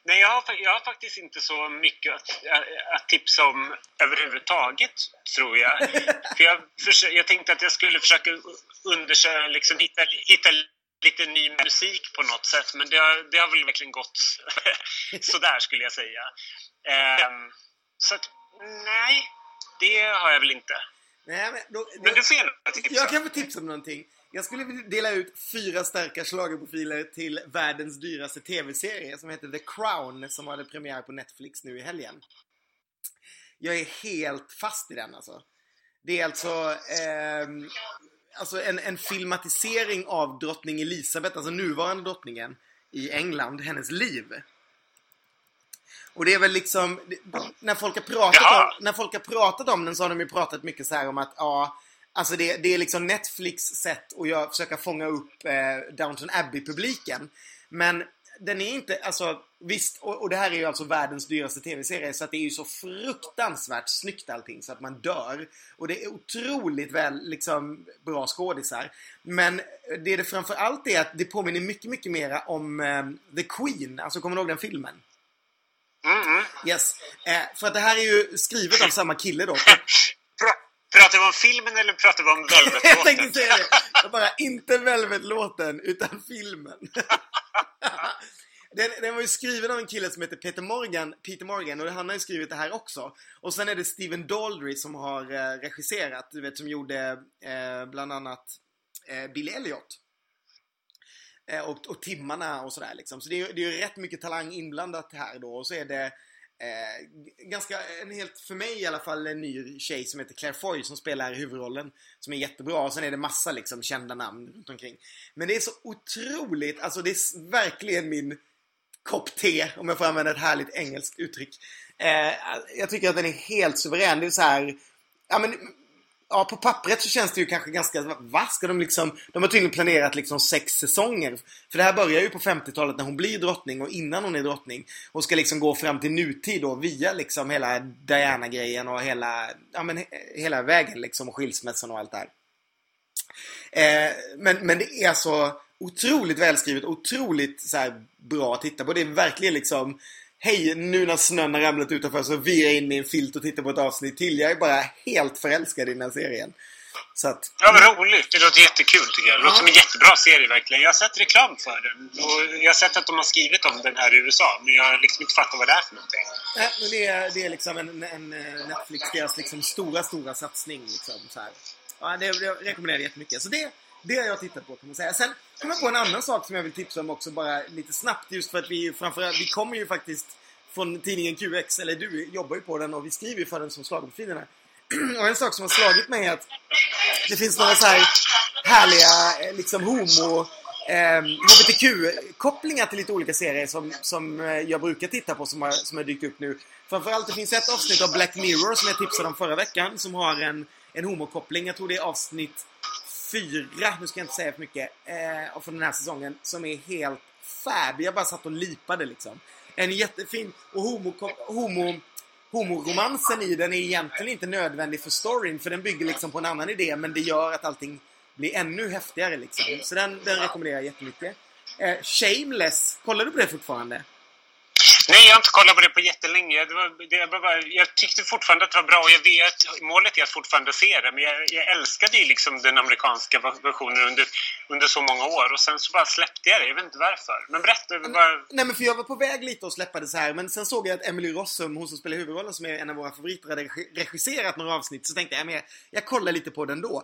Nej, jag har, jag har faktiskt inte så mycket att, att tipsa om överhuvudtaget, tror jag. *laughs* För jag, jag tänkte att jag skulle försöka undersöka, liksom hitta, hitta lite ny musik på något sätt. Men det har, det har väl verkligen gått *laughs* sådär, skulle jag säga. Ehm, så att, nej, det har jag väl inte. Nej, men, då, Men du får gärna tipsa. Jag kan få tipsa om någonting. Jag skulle vilja dela ut fyra starka schlagerprofiler till världens dyraste tv-serie som heter The Crown som hade premiär på Netflix nu i helgen. Jag är helt fast i den alltså. Det är alltså, ehm, alltså en, en filmatisering av drottning Elizabeth, alltså nuvarande drottningen i England, hennes liv. Och det är väl liksom, när folk har pratat Jaha. om, när folk har pratat om den så har de ju pratat mycket så här om att ja, alltså det, det är liksom Netflix sätt att göra, försöka fånga upp eh, Downton Abbey-publiken. Men den är inte, alltså visst, och, och det här är ju alltså världens dyraste tv-serie så att det är ju så fruktansvärt snyggt allting så att man dör. Och det är otroligt väl, liksom, bra skådisar. Men det det framför allt är att det påminner mycket, mycket mera om eh, The Queen. Alltså, kommer du ihåg den filmen? Mm, mm. Yes. Eh, för att det här är ju skrivet av samma kille då. Pratar vi om filmen eller pratar vi om Velvet-låten? *laughs* jag tänkte säga det. Jag bara, inte Velvet-låten, utan filmen. *laughs* Den, den, var ju skriven av en kille som heter Peter Morgan, Peter Morgan och han har ju skrivit det här också. Och sen är det Steven Daldry som har eh, regisserat, du vet som gjorde eh, bland annat eh, Billy Elliot. Eh, och, och Timmarna och sådär liksom. Så det är, det är ju rätt mycket talang inblandat här då. Och så är det Eh, ganska, en helt, för mig i alla fall, en ny tjej som heter Claire Foy som spelar huvudrollen. Som är jättebra och sen är det massa liksom kända namn runt omkring. Men det är så otroligt, alltså det är verkligen min kopp te, om jag får använda ett härligt engelskt uttryck. Eh, jag tycker att den är helt suverän. Det är så här, ja men ja, på pappret så känns det ju kanske ganska, vad ska de liksom, de har tydligen planerat liksom sex säsonger. För det här börjar ju på 50-talet när hon blir drottning och innan hon är drottning. Och ska liksom gå fram till nutid då via liksom hela Diana-grejen och hela, ja men hela vägen liksom och skilsmässan och allt det här. Eh, men, men det är så otroligt välskrivet, otroligt så här, bra att titta på. Det är verkligen liksom Hej, nu när snön har ramlat utanför så virar jag in mig i en filt och tittar på ett avsnitt till. Jag är bara helt förälskad i den här serien. Så att... Ja, vad roligt. Det låter jättekul tycker jag. Det låter som en jättebra serie verkligen. Jag har sett reklam för den. Och jag har sett att de har skrivit om den här i USA. Men jag har liksom inte fattat vad det är för någonting. Nej, men det är, det är liksom en, en eh, Netflix, deras liksom stora, stora satsning. Liksom, så här. Ja, det, det rekommenderar jag jättemycket. Så det, det har jag tittat på kan man säga. Sen kom jag på en annan sak som jag vill tipsa om också bara lite snabbt. Just för att vi framförallt, vi kommer ju faktiskt från tidningen QX, eller du jobbar ju på den och vi skriver ju för den som slagordfilerna. *clears throat* och en sak som har slagit mig är att det finns några så här härliga eh, liksom homo eh, HBTQ-kopplingar till lite olika serier som, som eh, jag brukar titta på som har, som har dykt upp nu. Framförallt det finns ett avsnitt av Black Mirror som jag tipsade om förra veckan som har en, en homokoppling. Jag tror det är avsnitt fyra, nu ska jag inte säga för mycket, eh, från den här säsongen som är helt fab. Jag bara satt och lipade liksom. En jättefin och homo, homo homoromansen i den är egentligen inte nödvändig för storyn för den bygger liksom på en annan idé men det gör att allting blir ännu häftigare liksom. Så den, den rekommenderar jag jättemycket. Eh, Shameless, kollar du på det fortfarande? Nej, jag har inte kollat på det på jättelänge. Det var, det var jag tyckte fortfarande att det var bra och jag vet, målet är att fortfarande se det. Men jag, jag älskade ju liksom den amerikanska versionen under, under så många år och sen så bara släppte jag det. Jag vet inte varför. Men berätta. Men, bara... Nej, men för jag var på väg lite att släppa det så här. Men sen såg jag att Emily Rossum, hon som spelar huvudrollen som är en av våra favoriter, hade regisserat några avsnitt. Så tänkte jag, men jag, jag kollar lite på den då.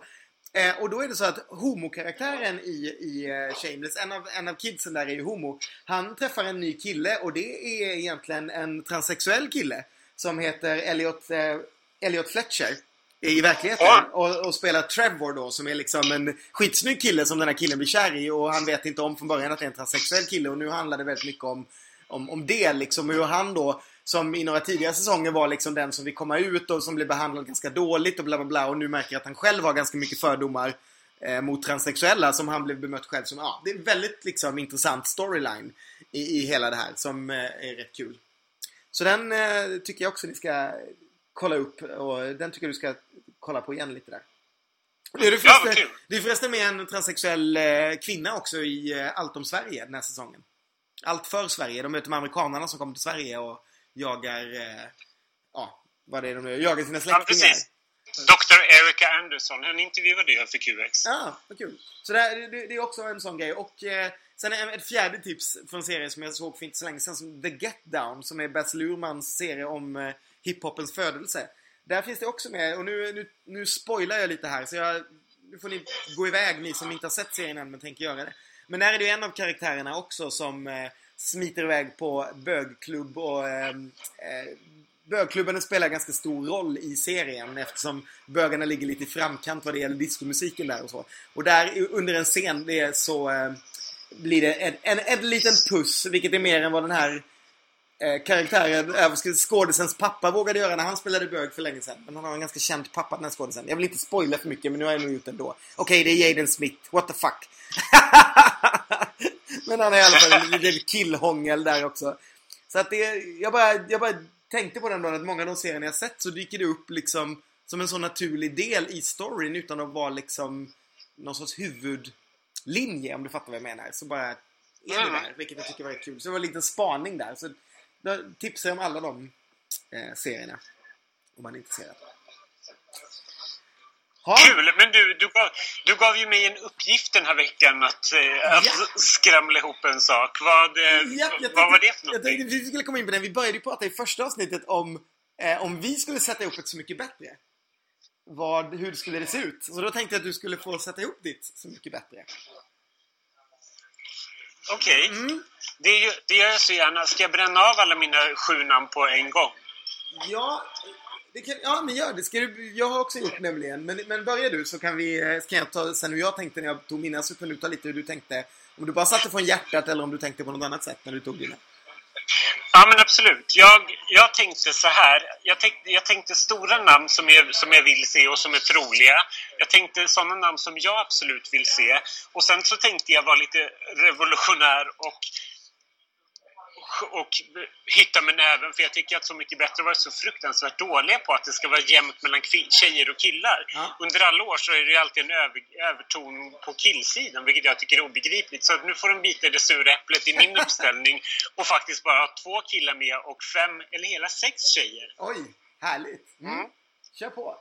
Eh, och då är det så att homokaraktären i, i uh, Shameless, en av, en av kidsen där är ju homo. Han träffar en ny kille och det är egentligen en transsexuell kille. Som heter Elliot, uh, Elliot Fletcher i verkligheten. Och, och, spelar Trevor då som är liksom en skitsnygg kille som den här killen blir kär i. Och han vet inte om från början att det är en transsexuell kille. Och nu handlar det väldigt mycket om, om, om det liksom. Hur han då som i några tidigare säsonger var liksom den som vill komma ut och som blev behandlad ganska dåligt och bla bla bla och nu märker att han själv har ganska mycket fördomar eh, mot transsexuella som han blev bemött själv som. Ja, det är en väldigt liksom intressant storyline i, i hela det här som eh, är rätt kul. Så den eh, tycker jag också ni ska kolla upp och den tycker jag du ska kolla på igen lite där. Det är, förresten, det är förresten med en transsexuell eh, kvinna också i eh, Allt om Sverige den här säsongen. Allt för Sverige. De möter med amerikanerna som kommer till Sverige och jagar, eh, ja, vad det är de gör, jagar sina släktingar. Ja, precis. Dr. Erica Anderson, hon intervjuade jag för QX. Ja, vad kul. Så det, det, det, är också en sån grej. Och eh, sen ett fjärde tips från en serie som jag såg för inte så länge sedan, som The Get Down, som är Baz Luhrmanns serie om eh, hiphopens födelse. Där finns det också med, och nu, nu, nu spoilar jag lite här, så jag, nu får ni gå iväg, ni som inte har sett serien än men tänker göra det. Men där är det en av karaktärerna också som eh, smiter iväg på bögklubb och ehm, eh, Bögklubben spelar ganska stor roll i serien eftersom bögarna ligger lite i framkant vad det gäller diskomusiken där och så. Och där under en scen det så eh, blir det en, en, en liten puss, vilket är mer än vad den här eh, karaktären, eh, skådisens pappa vågade göra när han spelade bög för länge sedan. Men han har en ganska känd pappa den här skådisen. Jag vill inte spoila för mycket men nu har jag nog gjort det ändå. Okej, okay, det är Jaden Smith. What the fuck? *laughs* Men han är i alla fall en liten killhångel där också. Så att det, jag bara, jag bara tänkte på den dagen att många av de serierna jag sett så dyker det upp liksom som en så naturlig del i storyn utan att vara liksom någon sorts huvudlinje om du fattar vad jag menar. Så bara är det Mm. där, vilket jag tycker var kul. Så det var en liten spaning där. Så då tipsar jag om alla de eh, serierna. Om man är intresserad. Ha. Kul! Men du, du, gav, du gav ju mig en uppgift den här veckan att, eh, att Ja. skramla ihop en sak. Vad, eh, Ja, jag vad var det för jag någonting? tänkte vi skulle komma in på den. Vi började ju prata i första avsnittet om eh, om vi skulle sätta ihop ett Så Mycket Bättre. Vad, hur skulle det se ut? Så då tänkte jag att du skulle få sätta ihop ditt Så Mycket Bättre. Okej. Mm. Det, det gör jag så gärna. Ska jag bränna av alla mina sju namn på en gång? Ja, kan, ja men gör det. Ska du, jag har också gjort nämligen. Men, men börja du så kan vi, eh, kan jag ta sen hur jag tänkte när jag tog mina så kan du ta lite hur du tänkte. Om du bara satte från hjärtat eller om du tänkte på något annat sätt när du tog dina. Ja, men absolut. Jag, jag tänkte så här. Jag tänkte, jag tänkte stora namn som jag, som jag vill se och som är troliga. Jag tänkte sådana namn som jag absolut vill se. Och sen så tänkte jag vara lite revolutionär och och hitta med näven för jag tycker att Så mycket bättre var så fruktansvärt dåliga på att det ska vara jämnt mellan tjejer och killar. Ja. Under alla år så är det alltid en över, överton på killsidan vilket jag tycker är obegripligt. Så nu får de bita i det sura äpplet i min *laughs* uppställning och faktiskt bara ha två killar med och fem eller hela sex tjejer. Oj, härligt. Mm. Mm. Kör på.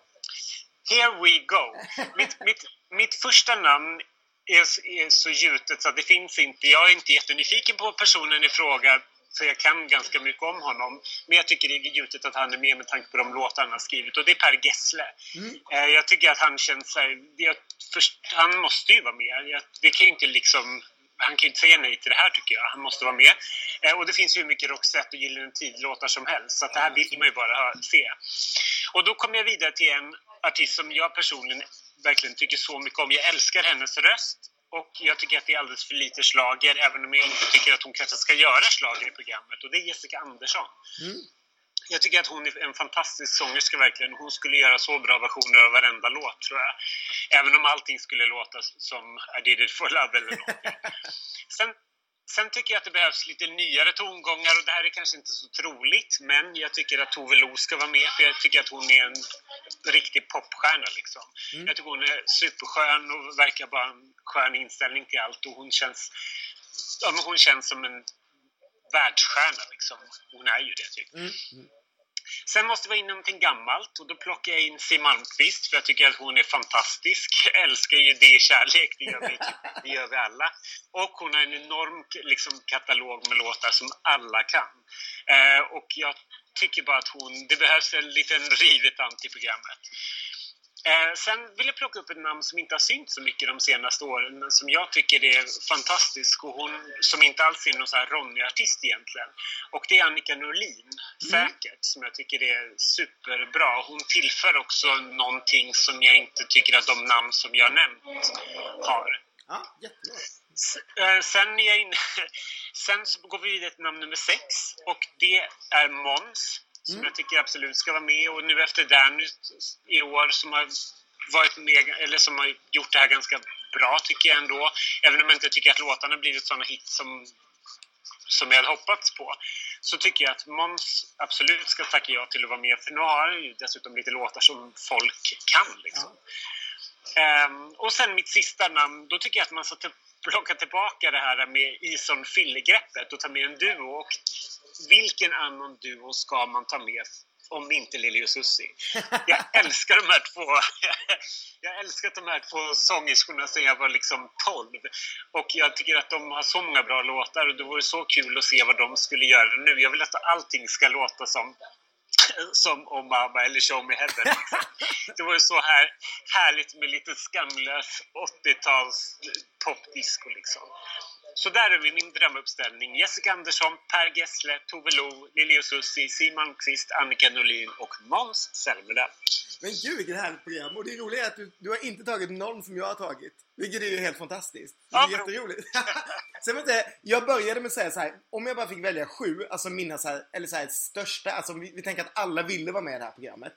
Here we go! *laughs* Mitt, mitt, mitt första namn är, är så gjutet så att det finns inte. Jag är inte jättenyfiken på personen i fråga för jag kan ganska mycket om honom. Men jag tycker det är gjutet att han är med med tanke på de låtar han har skrivit och det är Per Gessle. Mm. Eh, Jag tycker att han känns så här, jag, först, Han måste ju vara med. Jag, det kan ju inte liksom han kan inte säga nej till det här tycker jag. Han måste vara med. Eh, och det finns ju hur mycket Roxette och Gyllene Tid-låtar som helst. Så det här vill man ju bara hö- se. Och då kommer jag vidare till en artist som jag personligen verkligen tycker så mycket om. Jag älskar hennes röst. Och jag tycker att det är alldeles för lite slager även om jag inte tycker att hon kanske ska göra slager i programmet. Och det är Jessica Andersson. Mm. Jag tycker att hon är en fantastisk sångerska verkligen. Hon skulle göra så bra versioner av varenda låt tror jag. Även om allting skulle låta som I did it for love eller någonting. *laughs* Sen, sen tycker jag att det behövs lite nyare tongångar och det här är kanske inte så troligt men jag tycker att Tove Lo ska vara med för jag tycker att hon är en riktig popstjärna liksom. Mm. Jag tycker hon är superskön och verkar bara ha en skön inställning till allt och hon känns, ja, hon känns som en världsstjärna liksom. Hon är ju det typ. Mm. Sen måste vi ha in någonting gammalt och då plockar jag in Siw Malmkvist för jag tycker att hon är fantastisk. Jag älskar ju det kärlek, det gör vi, det gör vi alla. Och hon har en enorm liksom, katalog med låtar som alla kan. Eh, och jag tycker bara att hon, det behövs en liten rivetant i programmet. Eh, sen vill jag plocka upp ett namn som inte har synts så mycket de senaste åren men som jag tycker är fantastisk och hon som inte alls är någon så här Ronny-artist egentligen. Och det är Annika Norlin, säkert, som jag tycker är superbra. Hon tillför också någonting som jag inte tycker att de namn som jag nämnt har. Ja, jättebra. Eh, Sen, är jag inne, *laughs* sen så går vi vidare till namn nummer sex och det är Måns som Mm. jag tycker absolut ska vara med och nu efter Danny i år som har varit med, eller som har gjort det här ganska bra tycker jag ändå. Även om jag inte tycker att låtarna blivit sådana hits som, som jag hade hoppats på. Så tycker jag att Måns absolut ska tacka ja till att vara med för nu har han ju dessutom lite låtar som folk kan liksom. Ehm, och sen mitt sista namn, då tycker jag att man ska plocka tillbaka det här med Ison Fille-greppet och ta med en duo. Och vilken annan duo ska man ta med om inte Lili och Susie? *laughs* Jag älskar de här två. *laughs* Jag älskar de här två sångerskorna sedan jag var liksom 12. Och jag tycker att de har så många bra låtar och det vore så kul att se vad de skulle göra nu. Jag vill att allting ska låta som som om mamma eller Show Me Heaven. Liksom. Det var ju så här härligt med lite skamlös 80-tals popdisco liksom. Så där är vi min drömuppställning. Jessica Andersson, Per Gessle, Tove Lo, Lili och Susie, Simon Kvist, Annika Norlin och Måns Zelmerlöw. Men gud vilket härligt program. Och det roliga är att du, du har inte tagit någon som jag har tagit. Vilket är ju helt fantastiskt. Det är Ja, jätteroligt. *laughs* Sen vet jag, jag började med att säga så här. Om jag bara fick välja sju, alltså mina så här, eller så här, största, alltså vi, vi tänker att alla ville vara med i det här programmet.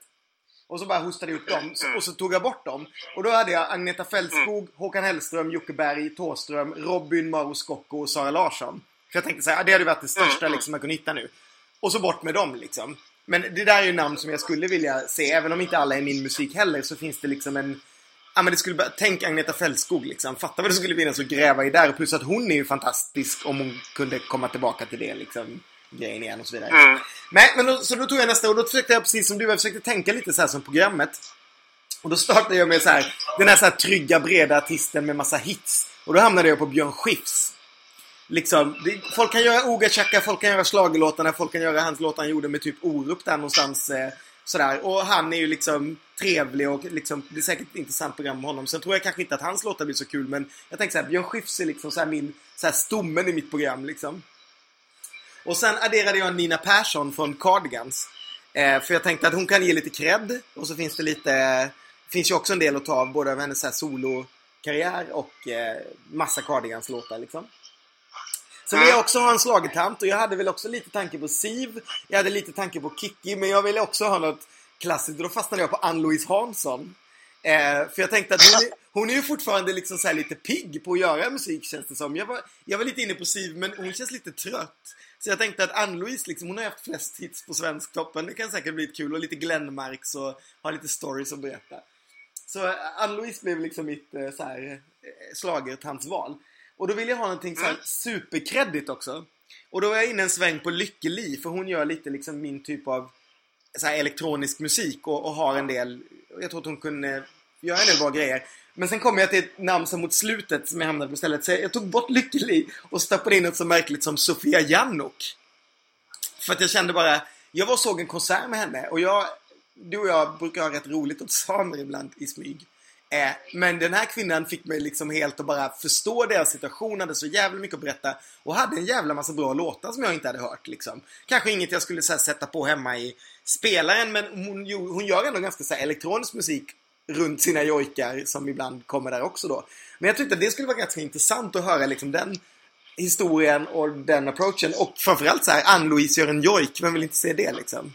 Och så bara hostade jag upp dem och så tog jag bort dem. Och då hade jag Agneta Fältskog, Håkan Hellström, Jocke Berg, Tåström, Robin, Mauro Scocco och Sara Larsson. För jag tänkte så här, det hade varit det största liksom, jag kunde hitta nu. Och så bort med dem liksom. Men det där är ju namn som jag skulle vilja se. Även om inte alla är min musik heller så finns det liksom en... Ja men det skulle bara... Tänk Agneta Fältskog liksom. Fatta vad det skulle finnas att gräva i där. Plus att hon är ju fantastisk om hon kunde komma tillbaka till det liksom. Grejen igen och så vidare. Mm. Nej, men då, så då tog jag nästa och då försökte jag precis som du, jag försökte tänka lite så här som programmet. Och då startade jag med så här, den här, så här trygga, breda artisten med massa hits. Och då hamnade jag på Björn Skifs. Liksom, det, folk kan göra Oga Chaka, folk kan göra schlagerlåtarna, folk kan göra hans låtar han gjorde med typ Orup där någonstans. Eh, sådär. Och han är ju liksom trevlig och liksom, det är säkert ett intressant program med honom. Sen tror jag kanske inte att hans låtar blir så kul, men jag tänker så här, Björn Skifs är liksom så min, så här stommen i mitt program liksom. Och sen adderade jag Nina Persson från Cardigans. Eh, för jag tänkte att hon kan ge lite cred. Och så finns det lite... Det finns ju också en del att ta av både av hennes solokarriär och eh, massa Cardigans-låtar liksom. Så vill jag också ha en slagetant och jag hade väl också lite tanke på Siv. Jag hade lite tanke på Kikki. men jag ville också ha något klassiskt och då fastnade jag på Ann-Louise Hansson. Eh, för jag tänkte att hon är, hon är ju fortfarande liksom så här lite pigg på att göra musik känns det som. Jag var, jag var lite inne på Siv men hon känns lite trött. Så jag tänkte att Ann-Louise liksom, hon har haft flest hits på Svensktoppen. Det kan säkert bli kul och lite Glenmarks och ha lite stories att berätta. Så eh, Ann-Louise blev liksom mitt eh, så här, eh, slagertantsval. Och då vill jag ha någonting så här superkreddigt också. Och då var jag inne en sväng på Lykke Li, för hon gör lite liksom min typ av så här, elektronisk musik och, och har en del, jag tror att hon kunde göra en del bra grejer. Men sen kom jag till ett namn som mot slutet som jag hamnade på stället. Så jag tog bort Lykke Li och stoppade in något så märkligt som Sofia Jannok. För att jag kände bara, jag var och såg en konsert med henne och jag, du och jag brukar ha rätt roligt åt samer ibland i smyg. Eh, men den här kvinnan fick mig liksom helt att bara förstå deras situation, hade så jävla mycket att berätta och hade en jävla massa bra låtar som jag inte hade hört liksom. Kanske inget jag skulle så här, sätta på hemma i spelaren men hon, hon gör ändå ganska så här, elektronisk musik runt sina jojkar som ibland kommer där också då. Men jag tyckte att det skulle vara ganska intressant att höra liksom den historien och den approachen och framförallt så här Ann-Louise gör en jojk, vem vill inte se det liksom?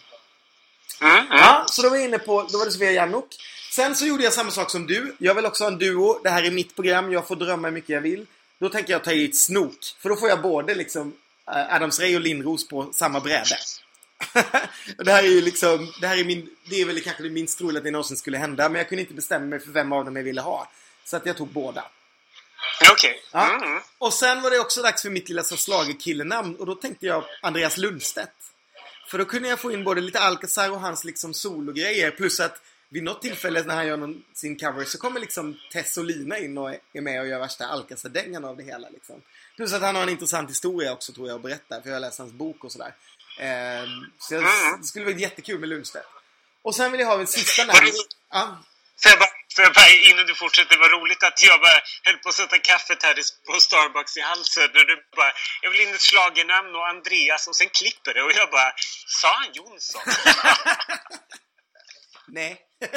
Mm, mm. Ja, så då var jag inne på, då var det Sofia Jannok. Sen så gjorde jag samma sak som du. Jag vill också ha en duo. Det här är mitt program. Jag får drömma hur mycket jag vill. Då tänker jag ta hit Snook. För då får jag både liksom eh, Adams Ray och Lindros på samma bräde. *laughs* det här är ju liksom, det här är min, det är väl kanske det minst troliga att det någonsin skulle hända. Men jag kunde inte bestämma mig för vem av dem jag ville ha. Så att jag tog båda. Okej. Ja. Mm. Och sen var det också dags för mitt lilla schlagerkillenamn och då tänkte jag Andreas Lundstedt. För då kunde jag få in både lite Alcazar och hans liksom sologrejer plus att vid något tillfälle när han gör någon, sin cover så kommer liksom Tess och Lina in och är med och gör värsta Alcazar-dängan av det hela liksom. Plus att han har en intressant historia också tror jag att berätta för jag har läst hans bok och sådär. Ehm, så jag, det skulle vara jättekul med Lundstedt. Och sen vill jag ha en sista namn. Ja, Får jag, bara, får jag bara, innan du fortsätter, det var roligt att jag bara höll på att sätta kaffet här på Starbucks i halsen. När du bara, jag vill in ett schlagernamn och Andreas och sen klipper det. Och jag bara, sa han Jonsson? *laughs* Nej. *laughs*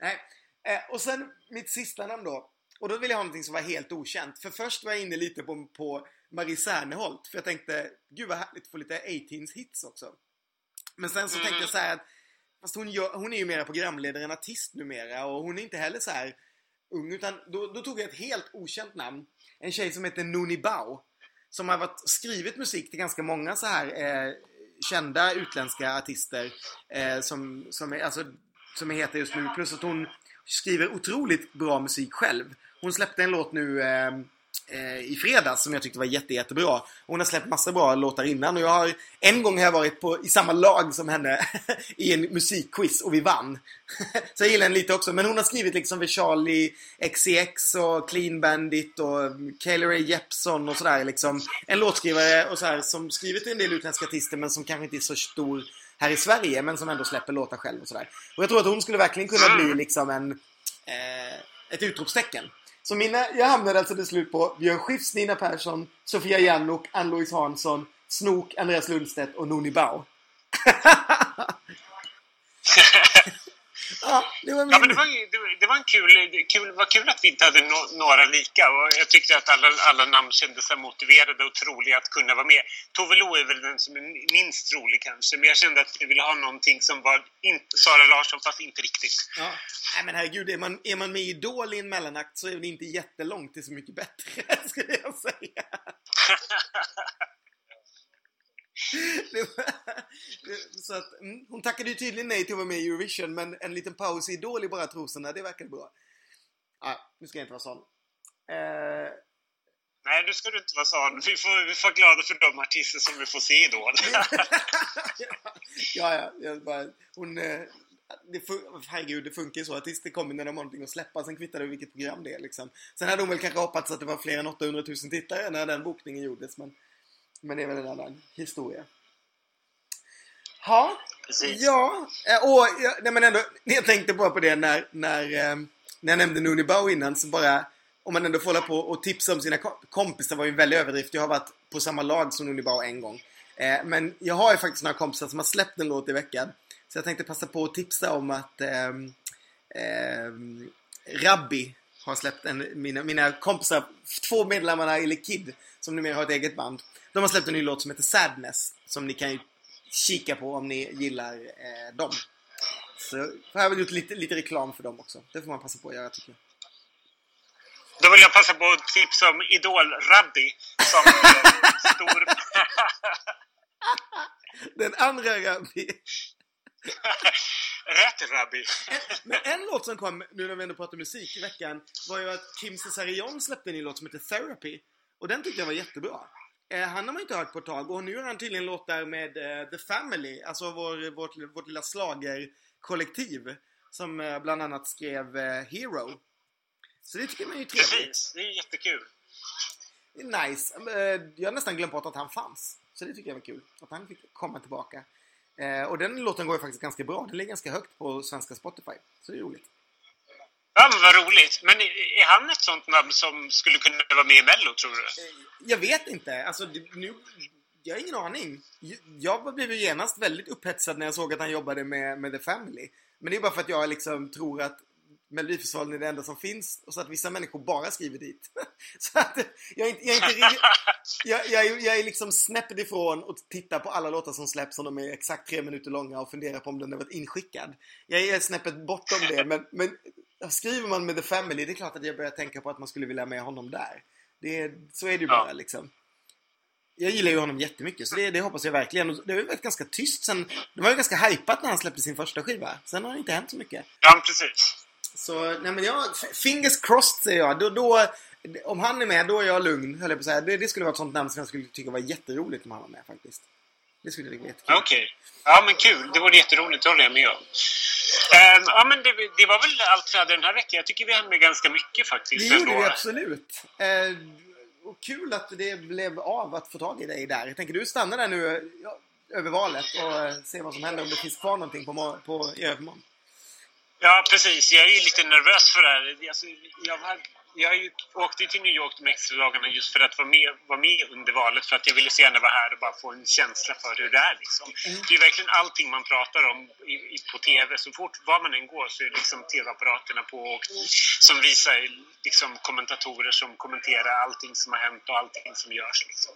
Nej. Eh, och sen mitt sista namn då. Och då vill jag ha någonting som var helt okänt. För först var jag inne lite på, på Marie Serneholt. För jag tänkte, gud vad härligt att få lite 18s hits också. Men sen så tänkte jag så här att Fast hon, gör, hon är ju mera programledare än artist numera och hon är inte heller så här ung. Utan då, då tog jag ett helt okänt namn. En tjej som heter Nuni Bao. Som har varit, skrivit musik till ganska många så här eh, kända utländska artister. Eh, som, som, är, alltså, som är heta just nu. Plus att hon skriver otroligt bra musik själv. Hon släppte en låt nu eh, i fredags som jag tyckte var jätte, jättebra. Hon har släppt massa bra låtar innan och jag har en gång har jag varit på, i samma lag som henne *laughs* i en musikquiz och vi vann. *laughs* Så jag gillar henne lite också. Men hon har skrivit liksom för Charlie XCX och Clean Bandit och Kayla Ray Jepson och sådär liksom. En låtskrivare och så här som skrivit en del utländska artister men som kanske inte är så stor här i Sverige men som ändå släpper låtar själv och sådär. Och jag tror att hon skulle verkligen kunna bli liksom en eh, ett utropstecken. Så mina, jag hamnade alltså till slut på Björn Skifs, Nina Persson, Sofia Jannok, Ann-Louise Hansson, Snok, Andreas Lundstedt och Noni Bao. *laughs* Ja, det var min... Ja, men det var, det, var en kul, kul, var kul att vi inte hade no, några lika. Och jag tyckte att alla, alla namn kändes så motiverade och troliga att kunna vara med. Tove Lo är väl den som är minst trolig kanske, men jag kände att jag ville ha någonting som var inte, Sara Larsson, fast inte riktigt. Ja. Nej men herregud, är man, är man med i Idol i en mellanakt så är det inte jättelångt till Så mycket bättre, *laughs* skulle jag säga. *laughs* så att, mm, hon tackade ju tydligen nej till att vara med i Eurovision, men en liten paus i Idol i bara trosorna, det verkade bra. Ja, nu ska jag inte vara sån. Eh... Nej, nu ska du inte vara sån. Vi får, vi får vara glada för de artister som vi får se i Idol. *laughs* ja, ja. Jag bara, hon, eh, det, herregud, det funkar ju så. Artister kommer när de har någonting att släppa. Sen kvittar det vilket program det är liksom. Sen hade hon väl kanske hoppats att det var fler än 800 000 tittare när den bokningen gjordes. Men, men det är väl en annan historia. Ha, Precis. ja, eh, och nej men ändå, jag tänkte bara på det när, när, eh, när jag nämnde Nuni Bao innan så bara om man ändå får hålla på och tipsa om sina kompisar var ju en väldig överdrift. Jag har varit på samma lag som Nuni Bao en gång. Eh, men jag har ju faktiskt några kompisar som har släppt en låt i veckan. Så jag tänkte passa på att tipsa om att eh, eh, Rabbi har släppt en, mina, mina kompisar, två medlemmarna i Likid, som numera har ett eget band. De har släppt en ny låt som heter Sadness, som ni kan ju kika på om ni gillar eh, dem. Så har jag väl gjort lite, lite reklam för dem också. Det får man passa på att göra tycker jag. Då vill jag passa på att tipsa om Idol-Rabbi som stor... *laughs* Den andra Rabbi. *laughs* Rätt Rabbi. Men en låt som kom, nu när vi ändå pratar musik i veckan, var ju att Kim Cesarion släppte en ny låt som heter Therapy. Och den tyckte jag var jättebra. Eh, han har man inte hört på ett tag och nu har han tydligen låtar med eh, The Family, alltså vår, vårt, vårt lilla slagerkollektiv Som eh, bland annat skrev Hero. Så det tycker man är ju trevligt. Precis, det är jättekul. Är nice. Jag har nästan glömt bort att han fanns. Så det tycker jag var kul. Att han fick komma tillbaka. Och den låten går ju faktiskt ganska bra. Den ligger ganska högt på svenska Spotify. Så det är roligt. Ja, men vad roligt. Men är han ett sånt namn som skulle kunna vara med i Mello, tror du? Jag vet inte. Alltså, nu... Jag har ingen aning. Jag blev ju genast väldigt upphetsad när jag såg att han jobbade med, med The Family. Men det är bara för att jag liksom tror att Melodifestivalen är det enda som finns och så att vissa människor bara skriver dit. *laughs* så att jag är inte, jag är, inte, *laughs* jag, jag, jag är liksom snäppet ifrån och tittar på alla låtar som släpps som de är exakt tre minuter långa och funderar på om den har varit inskickad. Jag är snäppet bortom det men, men skriver man med The Family det är klart att jag börjar tänka på att man skulle vilja ha med honom där. Det, så är det ju bara ja. liksom. Jag gillar ju honom jättemycket så det, det hoppas jag verkligen. Det har ju varit ganska tyst sen. Det var ju ganska hypat när han släppte sin första skiva. Sen har det inte hänt så mycket. Ja, precis. Så, nej men jag, fingers crossed säger jag. Då, då, om han är med, då är jag lugn, höll jag på att säga. Det, det skulle vara ett sånt namn som jag skulle tycka var jätteroligt om han var med faktiskt. Det skulle vara jättekul. Okej. Okay. Ja men kul. Det vore jätteroligt, det håller jag med om. Um, ja men det, det, var väl allt vi hade den här veckan. Jag tycker vi hann med ganska mycket faktiskt. Det gjorde vi absolut. Uh, och kul att det blev av att få tag i dig där. Jag tänker du stannar där nu ja, över valet och ser vad som händer om det finns kvar någonting på, på, i övermorgon. Ja, precis. Jag är lite nervös för det här. Alltså, jag jag åkte till New York de extra dagarna just för att vara med, vara med under valet för att jag ville så gärna vara här och bara få en känsla för hur det är. Liksom. Mm. Det är verkligen allting man pratar om i, i, på TV. Så fort var man än går så är liksom TV-apparaterna på och som visar liksom, kommentatorer som kommenterar allting som har hänt och allting som görs. Liksom.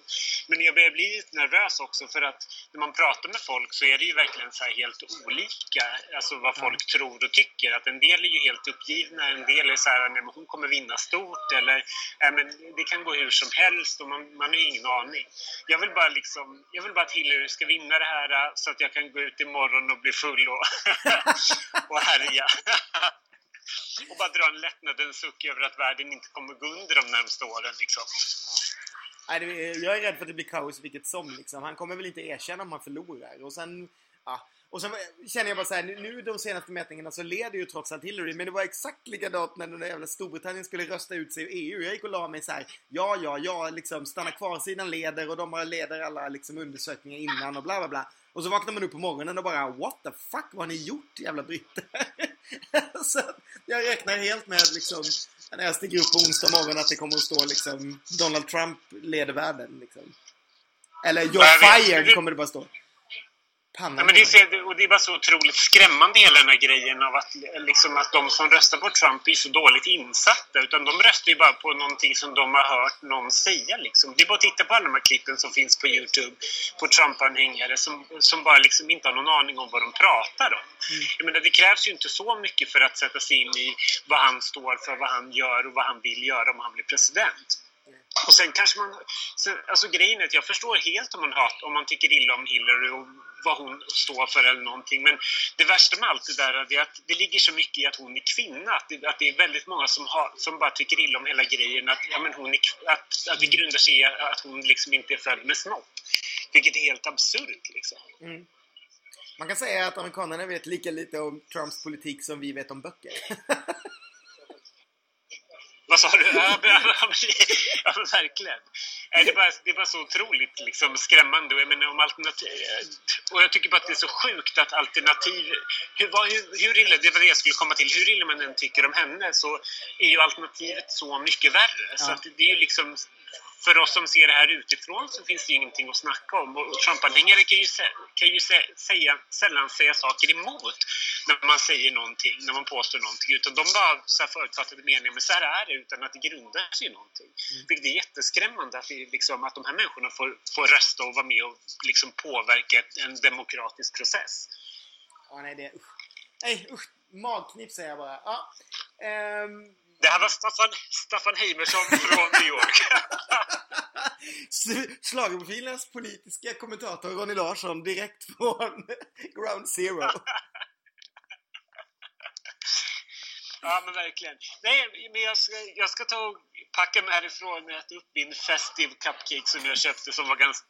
Men jag börjar bli lite nervös också för att när man pratar med folk så är det ju verkligen så helt olika, alltså vad folk mm. tror och tycker. Att en del är ju helt uppgivna, en del är så här, nej, hon kommer vinna stort eller äh, men det kan gå hur som helst och man, man har ingen aning. Jag vill bara liksom, jag vill bara att Hillary ska vinna det här äh, så att jag kan gå ut imorgon och bli full och, *laughs* och härja. *laughs* och bara dra en lättnadens suck över att världen inte kommer gå under de närmsta åren liksom. Nej, jag är rädd för att det blir kaos vilket som liksom. Han kommer väl inte erkänna om han förlorar och sen ja, och så känner jag bara så här, nu de senaste mätningarna så leder ju trots allt Hillary. Men det var exakt likadant när den där jävla Storbritannien skulle rösta ut sig ur EU. Jag gick och la mig så här, ja, ja, ja, liksom stanna kvar sidan leder och de leder alla liksom undersökningar innan och bla bla bla. Och så vaknar man upp på morgonen och bara What the fuck, vad har ni gjort jävla britter? *laughs* så jag räknar helt med liksom när jag stiger upp på onsdag morgon att det kommer att stå liksom Donald Trump leder världen liksom. Eller You're fired kommer det bara stå. Pannan Ja, men det, är, och det är bara så otroligt skrämmande hela den här grejen av att, liksom, att de som röstar på Trump är så dåligt insatta. Utan de röstar ju bara på någonting som de har hört någon säga. Liksom. Det är bara att titta på alla de här klippen som finns på Youtube på Trump-anhängare som, som bara liksom inte har någon aning om vad de pratar om. Mm. Jag menar, det krävs ju inte så mycket för att sätta sig in i vad han står för, vad han gör och vad han vill göra om han blir president. Och sen kanske man... Sen, alltså grejen är att jag förstår helt om man, hat, om man tycker illa om Hillary och vad hon står för eller någonting. Men det värsta med allt det där är att det ligger så mycket i att hon är kvinna. Att det, att det är väldigt många som, har, som bara tycker illa om hela grejen. Att, ja, men hon är, att, att det grundar sig i att hon liksom inte är född med snopp. Vilket är helt absurt liksom. Mm. Man kan säga att amerikanerna vet lika lite om Trumps politik som vi vet om böcker. *laughs* Vad sa du? Ja, *laughs* ja, verkligen. Det är, bara, det är bara så otroligt liksom, skrämmande. Och jag, menar, om alternativ, och jag tycker bara att det är så sjukt att alternativ... Hur, hur, hur illa, det var det jag skulle komma till. Hur illa man än tycker om henne så är ju alternativet så mycket värre. Ja. Så det är ju liksom för oss som ser det här utifrån så finns det ju ingenting att snacka om. Och Trump-anhängare kan ju, kan ju säga, sällan säga saker emot när man säger någonting, när man påstår någonting. Utan de bara så här förutfattade meningar, men så här är det utan att det grundar sig i någonting. Mm. Vilket är jätteskrämmande att, vi, liksom, att de här människorna får, får rösta och vara med och liksom påverka en demokratisk process. Ja, nej, det... Usch. Nej, usch. Magknip säger jag bara. Ja. Um... Det här var Staffan, Staffan Heimersson från New York. Schlagerprofilernas politiska kommentator Ronny Larsson direkt från Ground Zero. Ja, men verkligen. Nej, men jag ska, jag ska ta och packa mig härifrån och äta upp min Festive Cupcake som jag köpte som var ganska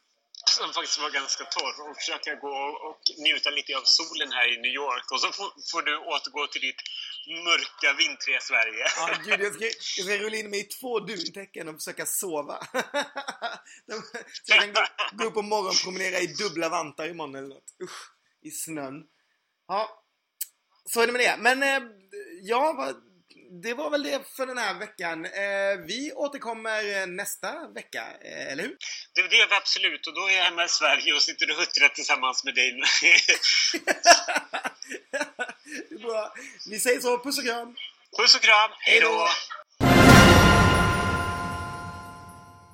som faktiskt var ganska torr och försöka gå och njuta lite av solen här i New York. Och så får, får du återgå till ditt mörka vintriga Sverige. Ja, gud, jag ska, jag ska rulla in mig i två duntäcken och försöka sova. *laughs* så jag kan gå, gå upp och morgonpromenera i dubbla vantar imorgon eller något. Usch, i snön. Ja, så är det med det. Men eh, ja, vad, det var väl det för den här veckan. Eh, vi återkommer nästa vecka, eh, eller hur? Det, det gör vi absolut och då är jag hemma i Sverige och sitter och huttrar tillsammans med dig. *laughs* det är bra. Vi säger så, puss och kram! Puss och kram, hejdå! hejdå.